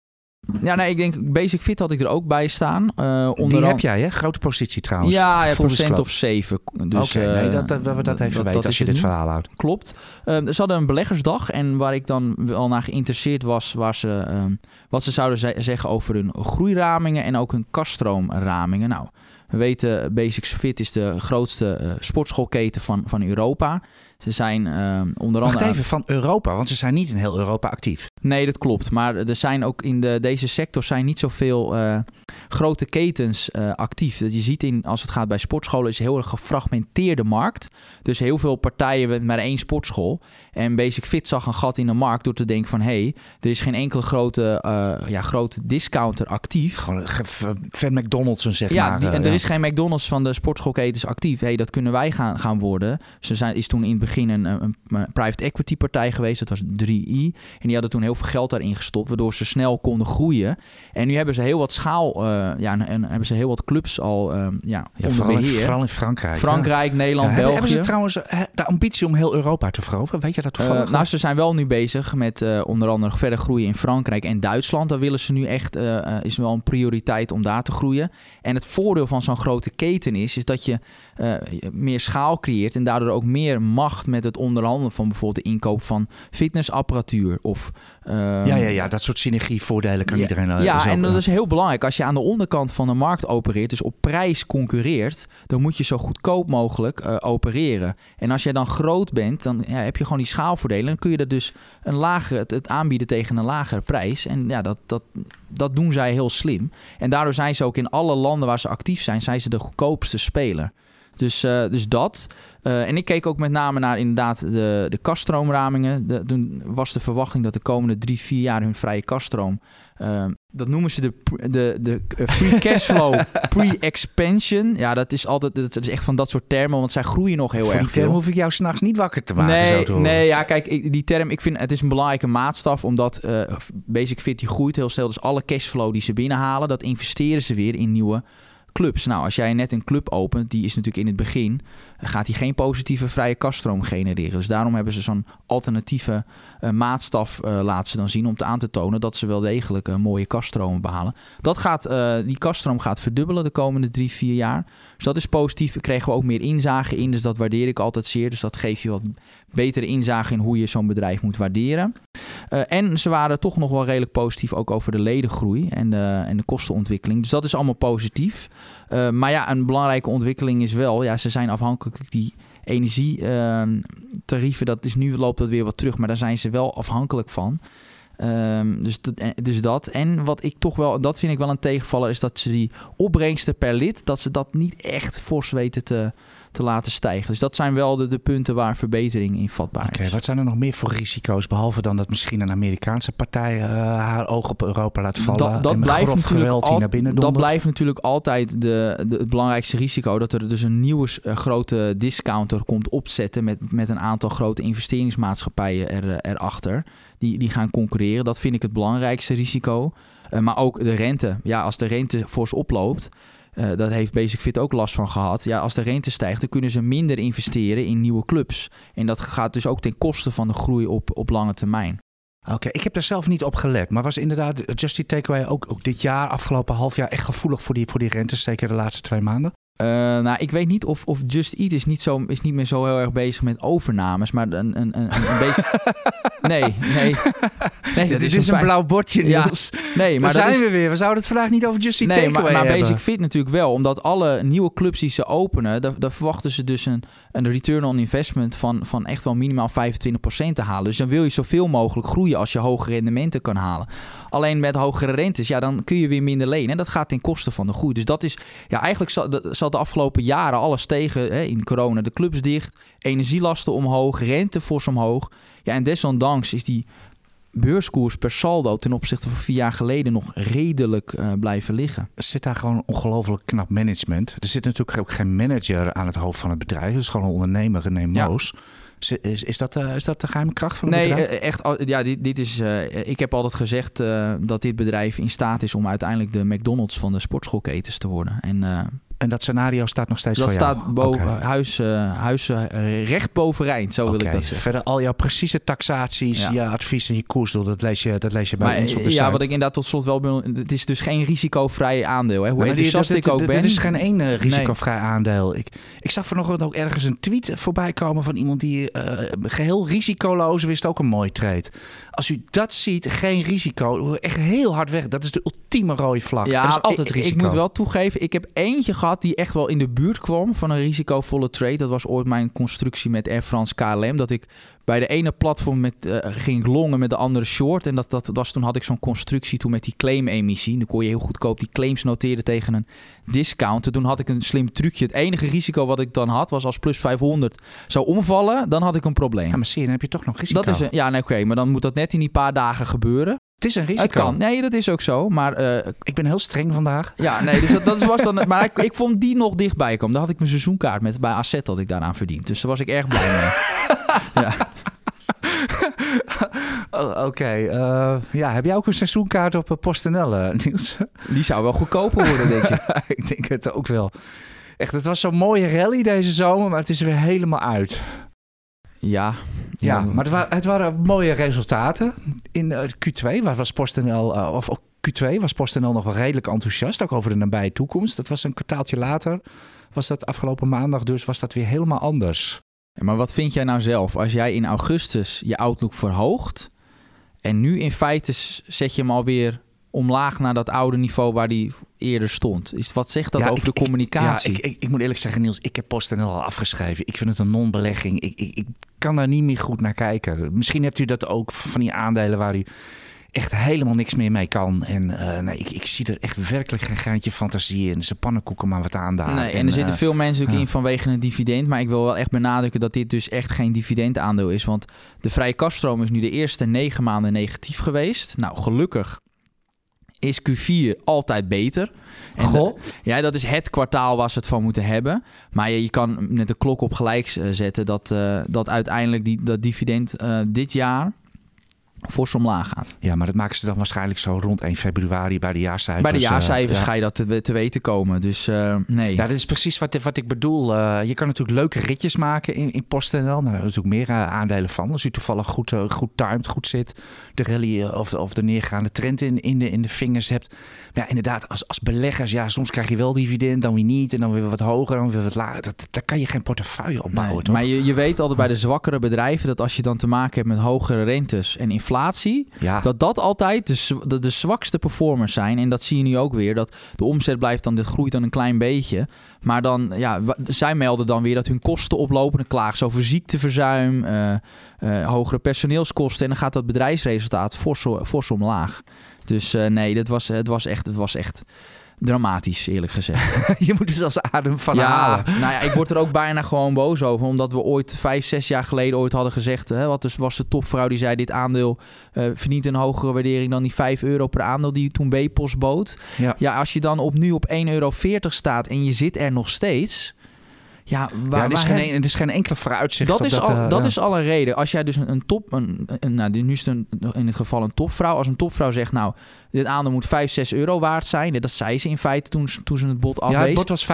Ja, nee, ik denk Basic Fit had ik er ook bij staan. Uh, onder Die heb jij, hè? Grote positie trouwens. Ja, ja procent of 7. Dus, Oké, okay, nee, dat, dat, we dat even dat, weten als je dit verhaal houdt. Klopt. Uh, ze hadden een beleggersdag en waar ik dan wel naar geïnteresseerd was, waar ze, uh, wat ze zouden ze zeggen over hun groeiramingen en ook hun kaststroomramingen. Nou, we weten, Basic Fit is de grootste sportschoolketen van, van Europa. Ze zijn eh, onder Wacht andere... even, van Europa, want ze zijn niet in heel Europa actief. Nee, dat klopt. Maar er zijn ook in de, deze sector zijn niet zoveel eh, grote ketens eh, actief. Dat je ziet in, als het gaat bij sportscholen, is een heel erg gefragmenteerde markt. Dus heel veel partijen met maar één sportschool. En Basic Fit zag een gat in de markt door te denken van... hé, hey, er is geen enkele grote, eh, ja, grote discounter actief. Gewoon Van McDonald's, zeg Ja, maar. die- en er is geen McDonald's van de sportschoolketens actief. hey, dat kunnen wij gaan, gaan worden. Ze zijn, is toen in het begin een, een, een private equity partij geweest. Dat was 3i. En die hadden toen heel veel geld daarin gestopt, waardoor ze snel konden groeien. En nu hebben ze heel wat schaal, eh, ja, en, en hebben ze heel wat clubs al eh, ja, vooral, in, vooral in Frankrijk. Frankrijk, Nederland, Ja, België. hebben ze trouwens eh, de ambitie om heel Europa te veroveren? Weet je dat toevallig? Nou, ze zijn wel nu bezig met onder andere verder groeien in Frankrijk en Duitsland. Daar willen ze nu echt, is wel een prioriteit om daar te groeien. En het voordeel van zo'n grote keten is, is dat je meer schaal creëert en daardoor ook meer macht met het onderhandelen van bijvoorbeeld de inkoop van fitnessapparatuur of... eh, ja, ja, ja, dat soort synergievoordelen kan ja, iedereen eh, ja, zelf- en dat is heel belangrijk. Als je aan de onderkant van de markt opereert, dus op prijs concurreert, dan moet je zo goedkoop mogelijk eh, opereren. En als jij dan groot bent, dan ja, heb je gewoon die schaalvoordelen. Dan kun je dat dus een lagere, het, het aanbieden tegen een lagere prijs. En ja, dat, dat, dat doen zij heel slim. En daardoor zijn ze ook in alle landen waar ze actief zijn, zijn ze de goedkoopste speler. Dus, eh, dus dat. Eh, en ik keek ook met name naar inderdaad de, de kaststroomramingen. De, toen was de verwachting dat de komende drie, vier jaar hun vrije kaststroom... eh, dat noemen ze de, de, de eh, free cashflow pre-expansion. Ja, dat is altijd dat is echt van dat soort termen, want zij groeien nog heel Voor erg die term veel. hoef ik jou s'nachts niet wakker te maken. zo Nee, te horen. nee, ja, kijk, ik- die term, ik vind het is een belangrijke maatstaf, omdat Basic Fit die groeit heel snel. Dus alle cashflow die ze binnenhalen, dat investeren ze weer in nieuwe clubs. Nou, als jij net een club opent, die is natuurlijk in het begin, gaat die geen positieve vrije kaststroom genereren. Dus daarom hebben ze zo'n alternatieve eh, maatstaf eh, laten ze dan zien om te aan te tonen dat ze wel degelijk een mooie kaststromen behalen. Dat gaat, eh, die kaststroom gaat verdubbelen de komende drie, vier jaar. Dus dat is positief. We kregen we ook meer inzage in, dus dat waardeer ik altijd zeer. Dus dat geeft je wat betere inzage in hoe je zo'n bedrijf moet waarderen. Eh, en ze waren toch nog wel redelijk positief ook over de ledengroei en de, en de kostenontwikkeling. Dus dat is allemaal positief. Eh, maar ja, een belangrijke ontwikkeling is wel, ja, ze zijn afhankelijk die energietarieven, dat is nu loopt dat weer wat terug, maar daar zijn ze wel afhankelijk van. Ehm, dus, eh, dus dat. En wat ik toch wel, dat vind ik wel een tegenvaller, is dat ze die opbrengsten per lid, dat ze dat niet echt fors weten te, te laten stijgen. Dus dat zijn wel de, de punten waar verbetering in vatbaar Oké, is. wat zijn er nog meer voor risico's? Behalve dan dat misschien een Amerikaanse partij eh, haar oog op Europa laat vallen. Dat, dat en blijft natuurlijk al- naar binnen dat blijft natuurlijk altijd de, de, het belangrijkste risico. Dat er dus een nieuwe eh, grote discounter komt opzetten met, met een aantal grote investeringsmaatschappijen er, eh, erachter. Die, die gaan concurreren. Dat vind ik het belangrijkste risico. Maar ook de rente. Ja, als de rente fors oploopt. Eh, dat heeft Basic Fit ook last van gehad. Ja, als de rente stijgt, dan kunnen ze minder investeren in nieuwe clubs. En dat gaat dus ook ten koste van de groei op, op lange termijn. Oké, ik heb daar zelf niet op gelet. Maar was inderdaad Just Eat Takeaway ook, ook dit jaar, afgelopen half jaar, echt gevoelig voor die, voor die rentes? Zeker de laatste twee maanden? Eh, nou, ik weet niet of, of Just Eat is niet, zo, is niet meer zo heel erg bezig met overnames, maar een, een, een, beetje... Nee, nee. Dit is een blauw bordje, Ja. Nee, Maar maar zijn is... we weer. We zouden het vandaag niet over Just Eat Nee, maar. Basic Fit natuurlijk wel. Omdat alle nieuwe clubs die ze openen, daar, daar verwachten ze dus een, een return on investment van, van echt wel minimaal 25% te halen. Dus dan wil je zoveel mogelijk groeien als je hoge rendementen kan halen. Alleen met hogere rentes, ja, dan kun je weer minder lenen. En dat gaat ten koste van de groei. Dus dat is, ja, eigenlijk dat- zat de afgelopen jaren alles tegen. Hè, in corona, de clubs dicht, energielasten omhoog, rente fors omhoog. Ja, en desondanks is die beurskoers per saldo ten opzichte van vier jaar geleden nog redelijk eh, blijven liggen. Er zit daar gewoon ongelooflijk knap management. Er zit natuurlijk ook geen manager aan het hoofd van het bedrijf. Het is gewoon een ondernemer, René Ja. Moos. Is, is, is dat, eh, is dat de geheime kracht van het Nee, bedrijf? eh, echt. Ja, dit, dit is. ik heb altijd gezegd dat dit bedrijf in staat is om uiteindelijk de McDonald's van de sportschoolketens te worden. En en dat scenario staat nog steeds dat voor jou? staat boven, Oké. huis, eh, huis eh, recht bovenrijnd, zo wil ik dat zeggen. Verder al jouw precieze taxaties, Ja. je advies en je koersdoel, dat lees je, dat lees je bij Maar ons op de eh, ja, wat ik inderdaad tot slot wel ben, het is dus geen risicovrij aandeel. Hè. Hoe die- enthousiast dat- ik dat- ook dat- ben. Er is geen één risicovrij aandeel. Ik, ik zag vanochtend ook ergens een tweet voorbij komen van iemand die eh, geheel risicoloos wist ook een mooi trade. Als u dat ziet, geen risico, echt heel hard weg. Dat is de ultieme rode vlag. Ja, er is altijd ik, risico. ik moet wel toegeven, ik heb eentje gehad gehad die echt wel in de buurt kwam van een risicovolle trade. Dat was ooit mijn constructie met Air France KLM. Dat ik bij de ene platform met, uh, ging longen met de andere short. En dat, dat, dat was, toen had ik zo'n constructie toen met die claim-emissie. Dan kon je heel goedkoop die claims noteren tegen een discount. En toen had ik een slim trucje. Het enige risico wat ik dan had was als plus 500 zou omvallen, dan had ik een probleem. Ja, maar zie dan heb je toch nog risico. Dat is een, ja, nee, oké, maar dan moet dat net in die paar dagen gebeuren. Het is een risico. Het kan. Nee, dat is ook zo. Maar uh, ik ben heel streng vandaag. Ja, nee, dus dat, dat was dan. Maar ik, ik, vond die nog dichtbij komen. Daar had ik mijn seizoenkaart met bij AZ dat ik daaraan verdiend. Dus daar was ik erg blij mee. ja. oh, Oké. Uh, ja, heb jij ook een seizoenkaart op PostNL, Niels? Die zou wel goedkoper worden, denk ik. ik denk het ook wel. Echt, het was zo'n mooie rally deze zomer, maar het is er weer helemaal uit. Ja. Ja, maar het, waren, het waren mooie resultaten. In uh, Q2 was PostNL, uh, of Q2 was PostNL nog wel redelijk enthousiast, ook over de nabije toekomst. Dat was een kwartaaltje later, was dat afgelopen maandag, dus was dat weer helemaal anders. Maar wat vind jij nou zelf? Als jij in augustus je outlook verhoogt en nu in feite zet je hem alweer omlaag naar dat oude niveau waar die eerder stond. Is, wat zegt dat over de communicatie? Ik, ja, ik, ik, moet eerlijk zeggen, Niels, ik heb PostNL al afgeschreven. Ik vind het een non-belegging. Ik, ik, kan daar niet meer goed naar kijken. Misschien hebt u dat ook van die aandelen waar u echt helemaal niks meer mee kan. En uh, nee, ik, ik zie er echt werkelijk geen gaantje fantasie in. Ze pannenkoeken maar wat aan daar. Nee, en, er zitten uh, veel mensen uh, in vanwege een dividend. Maar ik wil wel echt benadrukken dat dit dus echt geen dividendaandeel is. Want de vrije kaststroom is nu de eerste negen maanden negatief geweest. Nou, gelukkig is Q4 altijd beter. En Goh. De, ja, dat is het kwartaal waar ze het van moeten hebben. Maar je, je kan met de klok op gelijk zetten dat, uh, dat uiteindelijk die, dat dividend uh, dit jaar fors omlaag gaat. Ja, maar dat maken ze dan waarschijnlijk zo rond 1 februari bij de jaarcijfers. Bij de jaarcijfers uh, ga je dat te, te, weten komen. Dus uh, nee. Ja, dat is precies wat, wat ik bedoel. Uh, je kan natuurlijk leuke ritjes maken in, in PostNL. Nou, daar is natuurlijk meer aandelen van. Als u toevallig goed, goed timed, goed zit. De rally of, of de neergaande trend in, in, de, in de vingers hebt. Maar ja, inderdaad, als, als beleggers, ja, soms krijg je wel dividend, dan weer niet. En dan weer wat hoger, dan weer wat lager. Dat, daar kan je geen portefeuille opbouwen, nee, toch? Maar je, je weet altijd bij de zwakkere bedrijven dat als je dan te maken hebt met hogere rentes en inflatie, ja. dat dat altijd de, de, de, zwakste performers zijn. En dat zie je nu ook weer. Dat de omzet blijft dan, dit groeit dan een klein beetje. Maar dan, ja, zij melden dan weer dat hun kosten oplopen. Dan klagen ze over ziekteverzuim, uh, uh, hogere personeelskosten. En dan gaat dat bedrijfsresultaat fors, fors omlaag. Dus uh, nee, dat was, het was echt... Het was echt dramatisch, eerlijk gezegd. je moet er zelfs adem van ja, halen. Nou ja, ik word er ook bijna gewoon boos over. Omdat we ooit vijf, zes jaar geleden ooit hadden gezegd... Hè, wat dus was de topvrouw die zei... dit aandeel uh, verdient een hogere waardering dan die 5 euro per aandeel... die toen B-Post bood. Ja. ja, als je dan op nu op 1,40 euro staat... en je zit er nog steeds... Ja, waar, ja, er, is waar geen, er is geen enkele vooruitzicht. dat, is dat, al, uh, dat ja. is al een reden. Als jij dus een, een top, een, een, nou, nu is het een, in dit geval een topvrouw. Als een topvrouw zegt, nou, dit aandeel moet 5, 6 euro waard zijn. Dat zei ze in feite toen, toen ze het bod afwees. Ja, het bod was 5,75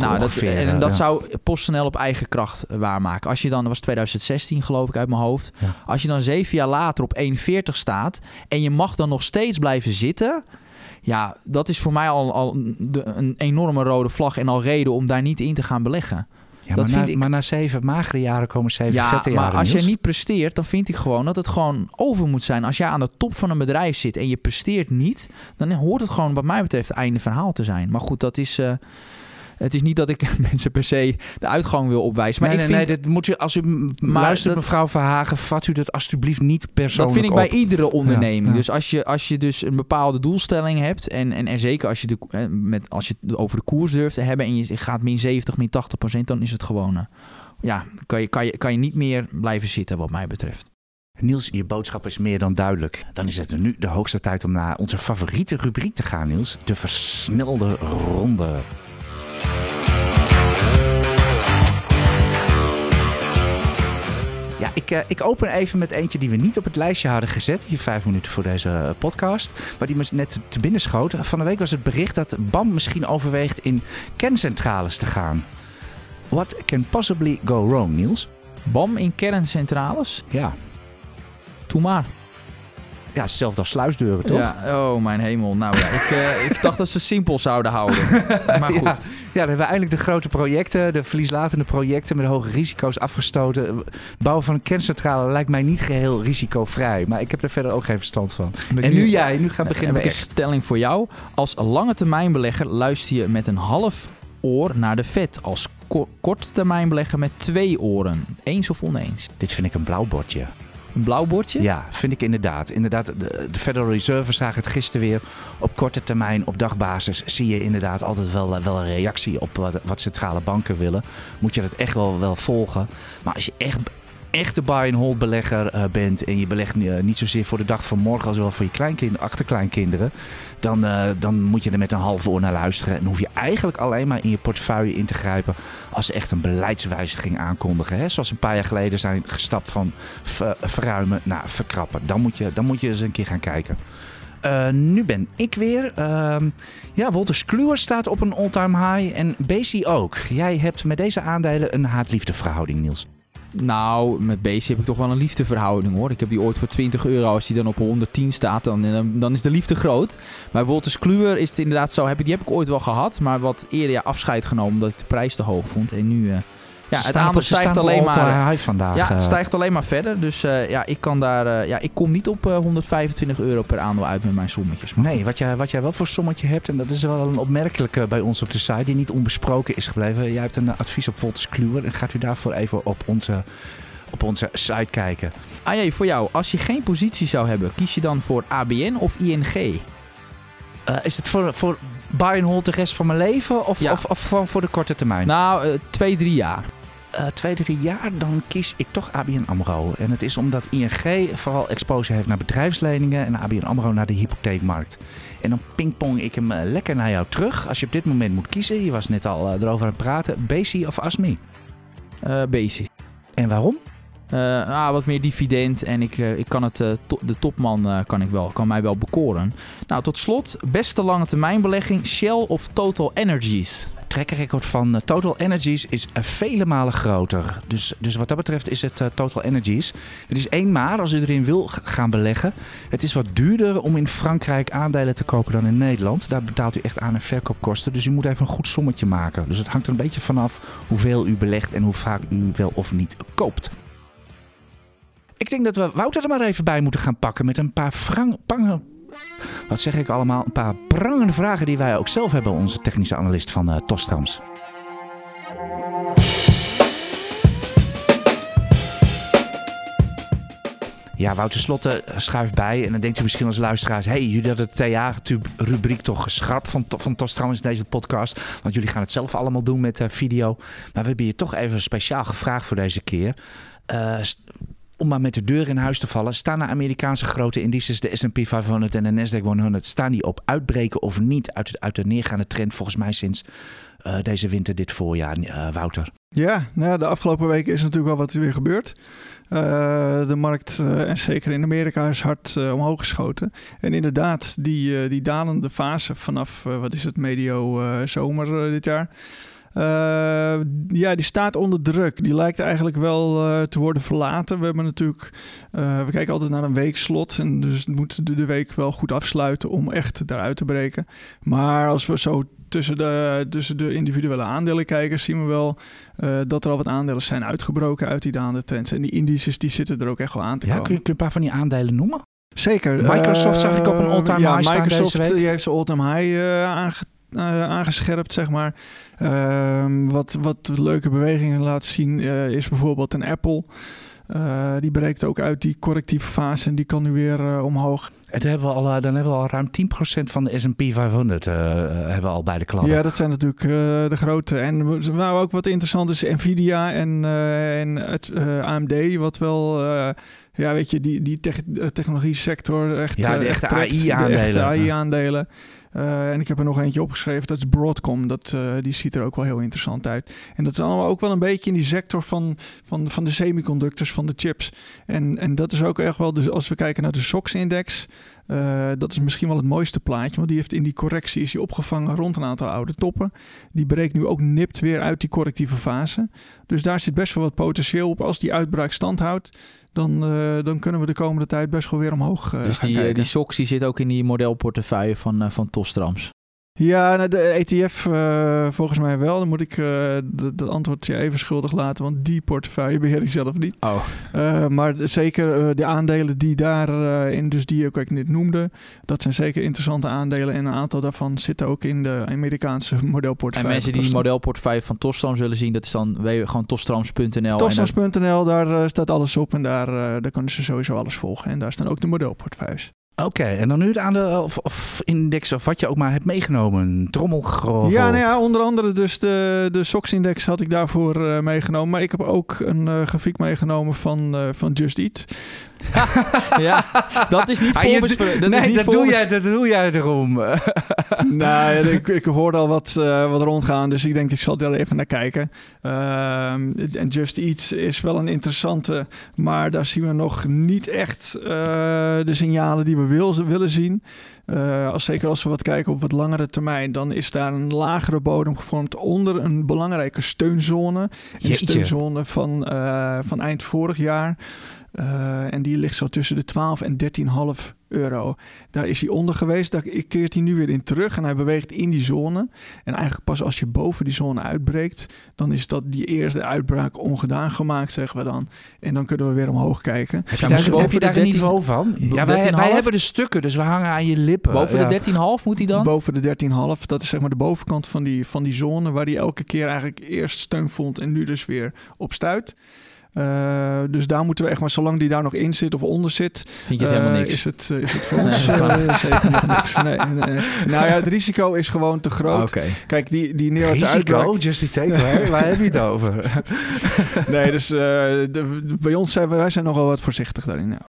nou, ongeveer. Dat, en dat ja. zou PostNL op eigen kracht waarmaken. Als je dan, dat was 2016 geloof ik uit mijn hoofd. Als je dan zeven jaar later op 1,40 staat en je mag dan nog steeds blijven zitten... Ja, dat is voor mij al, al de, een enorme rode vlag en al reden om daar niet in te gaan beleggen. Ja, dat maar, vind na, ik- maar na zeven magere jaren komen zeven Ja, vette maar jaren. als je niet presteert, dan vind ik gewoon dat het gewoon over moet zijn. Als jij aan de top van een bedrijf zit en je presteert niet, dan hoort het gewoon wat mij betreft het einde verhaal te zijn. Maar goed, dat is... eh, het is niet dat ik mensen per se de uitgang wil opwijzen. Maar nee, ik nee, vind, nee, dit moet u, als u luistert, dat- mevrouw Verhagen, vat u dat alsjeblieft niet dat persoonlijk vind ik bij iedere onderneming. Ja, ja. Dus als je, als je dus een bepaalde doelstelling hebt... en, en, en zeker als je, de, met, als je het over de koers durft te hebben... en je gaat min 70, min 80 procent... dan is het gewoon... eh, ja, kan je, kan, je, kan je niet meer blijven zitten wat mij betreft. Niels, je boodschap is meer dan duidelijk. Dan is het nu de hoogste tijd om naar onze favoriete rubriek te gaan, Niels. De versnelde ronde. Ik, eh, ik open even met eentje die we niet op het lijstje hadden gezet. Hier vijf minuten voor deze eh, podcast. Maar die me net te binnen schoot. Van de week was het bericht dat BAM misschien overweegt in kerncentrales te gaan. What can possibly go wrong, Niels? BAM in kerncentrales? Ja, Doe maar. ja hetzelfde als sluisdeuren, toch? Ja, oh mijn hemel. Nou ja, ik, eh, ik dacht dat ze simpel zouden houden. Maar goed. Ja, dan hebben we eindelijk de grote projecten, de verlieslatende projecten met hoge risico's afgestoten. Het bouwen van een kerncentrale lijkt mij niet geheel risicovrij, maar ik heb er verder ook geen verstand van. En nu jij, nu gaan beginnen ik een stelling voor jou. Als lange termijn belegger luister je met een half oor naar de Fed als ko korte termijn belegger met twee oren. Eens of oneens? Dit vind ik een blauw bordje. Een blauw bordje? Ja, vind ik inderdaad. Inderdaad, de, de Federal Reserve zagen het gisteren weer. Op korte termijn, op dagbasis, zie je inderdaad altijd wel, wel een reactie op wat, wat centrale banken willen. Moet je dat echt wel, wel volgen. Maar als je echt echte buy-and-hold belegger uh, bent en je belegt uh, niet zozeer voor de dag van morgen als wel voor je kleinkinderen, achterkleinkinderen, dan, uh, dan moet je er met een half oor naar luisteren. En hoef je eigenlijk alleen maar in je portefeuille in te grijpen als ze echt een beleidswijziging aankondigen. Hè? Zoals een paar jaar geleden zijn gestapt van ver, verruimen naar verkrappen. Dan moet, je, dan moet je eens een keer gaan kijken. Nu ben ik weer. Uh, ja, Wolters Kluwer staat op een all-time high en Basie ook. Jij hebt met deze aandelen een haat-liefde Niels. Nou, met Base heb ik toch wel een liefdeverhouding hoor. Ik heb die ooit voor 20 euro. Als die dan op 110 staat, dan, dan, dan is de liefde groot. Bij Wolters Kluwer is het inderdaad zo. Heb die heb ik ooit wel gehad. Maar wat eerder ja, afscheid genomen omdat ik de prijs te hoog vond. En nu... Uh, ja, het aandeel stijgt alleen maar. Vandaag, ja, het stijgt alleen maar verder. Dus uh, ja, ik kan daar. Uh, ja, ik kom niet op uh, 125 euro per aandeel uit met mijn sommetjes. Maar nee, wat jij, wat jij wel voor sommetje hebt, en dat is wel een opmerkelijke bij ons op de site, die niet onbesproken is gebleven. Jij hebt een advies op Voltes Kluwer. En gaat u daarvoor even op onze op onze site kijken. Ah jee, voor jou. Als je geen positie zou hebben, kies je dan voor ABN of ING? Uh, is het voor, voor buy and hold de rest van mijn leven of, Ja. of, of gewoon voor de korte termijn? Nou, uh, twee, drie jaar. Uh, twee, drie jaar, dan kies ik toch ABN AMRO. En het is omdat ING vooral exposure heeft naar bedrijfsleningen en ABN AMRO naar de hypotheekmarkt. En dan pingpong ik hem uh, lekker naar jou terug. Als je op dit moment moet kiezen, je was net al uh, erover aan het praten, Basi of Asmi? Uh, Basi. En waarom? Uh, ah, wat meer dividend en ik, uh, ik kan het, uh, to de topman kan, ik wel, kan mij wel bekoren. Nou, tot slot, beste lange termijn belegging Shell of Total Energies? Trackrecord van uh, Total Energies is uh, vele malen groter. Dus, dus wat dat betreft is het uh, Total Energies. Het is één maar als u erin wil gaan beleggen. Het is wat duurder om in Frankrijk aandelen te kopen dan in Nederland. Daar betaalt u echt aan- en verkoopkosten. Dus u moet even een goed sommetje maken. Dus het hangt er een beetje vanaf hoeveel u belegt en hoe vaak u wel of niet koopt. Ik denk dat we Wouter er maar even bij moeten gaan pakken met een paar wat zeg ik allemaal? Een paar prangende vragen die wij ook zelf hebben, onze technische analist van uh, Tostrams. Ja, Wouter Slotte schuift bij. En dan denkt u misschien als luisteraars... hey, jullie hadden de TA-rubriek toch geschrapt van, van Tostrams in deze podcast. Want jullie gaan het zelf allemaal doen met uh, video. Maar we hebben je toch even speciaal gevraagd voor deze keer. Uh, om maar met de deur in huis te vallen, staan de Amerikaanse grote indices, de S&P 500 en de Nasdaq 100, staan die op uitbreken of niet uit, uit de neergaande trend volgens mij sinds uh, deze winter, dit voorjaar, uh, Wouter? Ja, nou, de afgelopen weken is natuurlijk al wat er weer gebeurd. Uh, de markt, en zeker in Amerika, is hard omhoog geschoten. En inderdaad, die, die dalende fase vanaf, wat is het, medio zomer dit jaar... Uh, ja, die staat onder druk. Die lijkt eigenlijk wel uh, te worden verlaten. We hebben natuurlijk, uh, we kijken altijd naar een weekslot. En dus moet de, de week wel goed afsluiten om echt daaruit te breken. Maar als we zo tussen de, tussen de individuele aandelen kijken, zien we wel uh, dat er al wat aandelen zijn uitgebroken uit die trends. En die indices die zitten er ook echt wel aan te ja, komen. Kun je, kun je een paar van die aandelen noemen? Zeker. Microsoft uh, zag ik op een all-time ja, high Microsoft deze week. die heeft zijn all-time high uh, aange uh, aangescherpt, zeg maar. Uh, wat, wat leuke bewegingen laat zien uh, is bijvoorbeeld een Apple. Uh, die breekt ook uit die correctieve fase en die kan nu weer uh, omhoog. Het hebben we al, uh, dan hebben we al ruim 10% van de S&P 500 hebben we al bij de klappen. Ja, dat zijn natuurlijk de grote. En nou, ook wat interessant is Nvidia en, en het AMD, wat wel ja, weet je, die, die te technologie sector echt Ja, de echte AI-aandelen. AI-aandelen. Uh, en ik heb er nog eentje opgeschreven, dat is Broadcom. Dat, uh, die ziet er ook wel heel interessant uit. En dat is allemaal ook wel een beetje in die sector van, van, van de semiconductors, van de chips. En, en dat is ook echt wel, dus als we kijken naar de SOX-index, uh, dat is misschien wel het mooiste plaatje, want die heeft in die correctie is die opgevangen rond een aantal oude toppen. Die breekt nu ook nipt weer uit die correctieve fase. Dus daar zit best wel wat potentieel op. Als die uitbraak stand houdt, dan, uh, dan kunnen we de komende tijd best wel weer omhoog uh, Dus die, gaan die SOX die zit ook in die modelportefeuille van, van Tostrams? Ja, nou, de ETF uh, volgens mij wel. Dan moet ik uh, het antwoord je even schuldig laten, want die portefeuille beheer ik zelf niet. Oh. Uh, maar zeker de aandelen die daarin, dus die ik ook net noemde, dat zijn zeker interessante aandelen. En een aantal daarvan zitten ook in de Amerikaanse modelportefeuille. En mensen die die modelportefeuille van Tosstrooms willen zien, dat is dan gewoon tosstrooms.nl. Tosstrooms.nl, daar staat alles op en daar, daar kunnen ze sowieso alles volgen. En daar staan ook de modelportefeuilles. Oké, en dan nu de of, of index of wat je ook maar hebt meegenomen. Trommelgrovel. Ja, nou ja, onder andere dus de, de SOX-index had ik daarvoor uh, meegenomen. Maar ik heb ook een uh, grafiek meegenomen van, uh, van Just Eat. ja, dat is niet voorbesproken. Dat nee, is niet dat, doe jij, dat doe jij erom. nee, ik, ik hoorde al wat, uh, wat rondgaan, dus ik denk ik zal daar even naar kijken. Uh, en Just Eat is wel een interessante, maar daar zien we nog niet echt uh, de signalen die we wil, willen zien. Uh, als, zeker als we wat kijken op wat langere termijn, dan is daar een lagere bodem gevormd onder een belangrijke steunzone. Een steunzone van, uh, van eind vorig jaar. Uh, en die ligt zo tussen de 12 en 13,5 euro. Daar is hij onder geweest. Daar keert hij nu weer in terug. En hij beweegt in die zone. En eigenlijk pas als je boven die zone uitbreekt. Dan is dat die eerste uitbraak ongedaan gemaakt, zeggen we dan. En dan kunnen we weer omhoog kijken. Heb je daar, heb je daar een niveau van? Ja, wij, wij, hebben de stukken, dus we hangen aan je lippen. Boven ja. de 13,5 moet hij dan? Boven de 13,5. Dat is zeg maar de bovenkant van die, van die zone. Waar hij elke keer eigenlijk eerst steun vond. En nu dus weer op stuit. Uh, dus daar moeten we echt maar, zolang die daar nog in zit of onder zit, Vind je het uh, helemaal niks? Is het, is het voor ons uh, zeker nog niks. Nee, nee. Nou ja, het risico is gewoon te groot. Okay. Kijk, die, die neerwaartse risico? uitbraak... Just die take, waar heb je het over? nee, dus de, bij ons zijn we, wij zijn nogal wat voorzichtig daarin. Ja.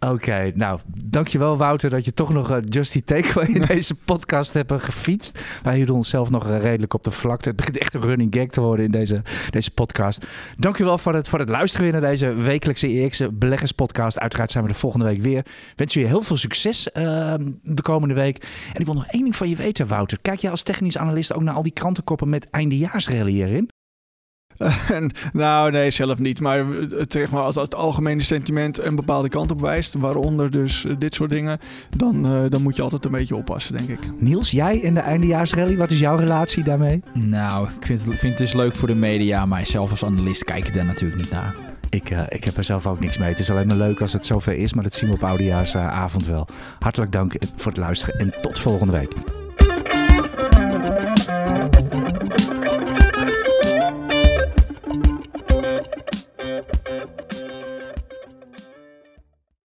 Oké, okay, nou, dankjewel Wouter dat je toch nog uh, Justy Takeaway in deze podcast hebt uh, gefietst. Wij hielden onszelf nog uh, redelijk op de vlakte. Het begint echt een running gag te worden in deze, deze podcast. Dankjewel voor het, voor het luisteren weer naar deze wekelijkse EX'e beleggerspodcast. Uiteraard zijn we de volgende week weer. Wens je heel veel succes ehm, de komende week. En ik wil nog één ding van je weten Wouter. Kijk jij als technisch analist ook naar al die krantenkoppen met eindejaarsrally hierin? nou, nee, zelf niet. Maar, het, zeg maar als, als het algemene sentiment een bepaalde kant op wijst, waaronder dus uh, dit soort dingen, dan, uh, dan moet je altijd een beetje oppassen, denk ik. Niels, jij in de eindejaarsrally, wat is jouw relatie daarmee? Nou, ik vind het, vind het dus leuk voor de media, maar zelf als analist kijk ik daar natuurlijk niet naar. Ik, uh, ik heb er zelf ook niks mee. Het is alleen maar leuk als het zover is, maar dat zien we op oudejaarsavond wel. Hartelijk dank voor het luisteren en tot volgende week.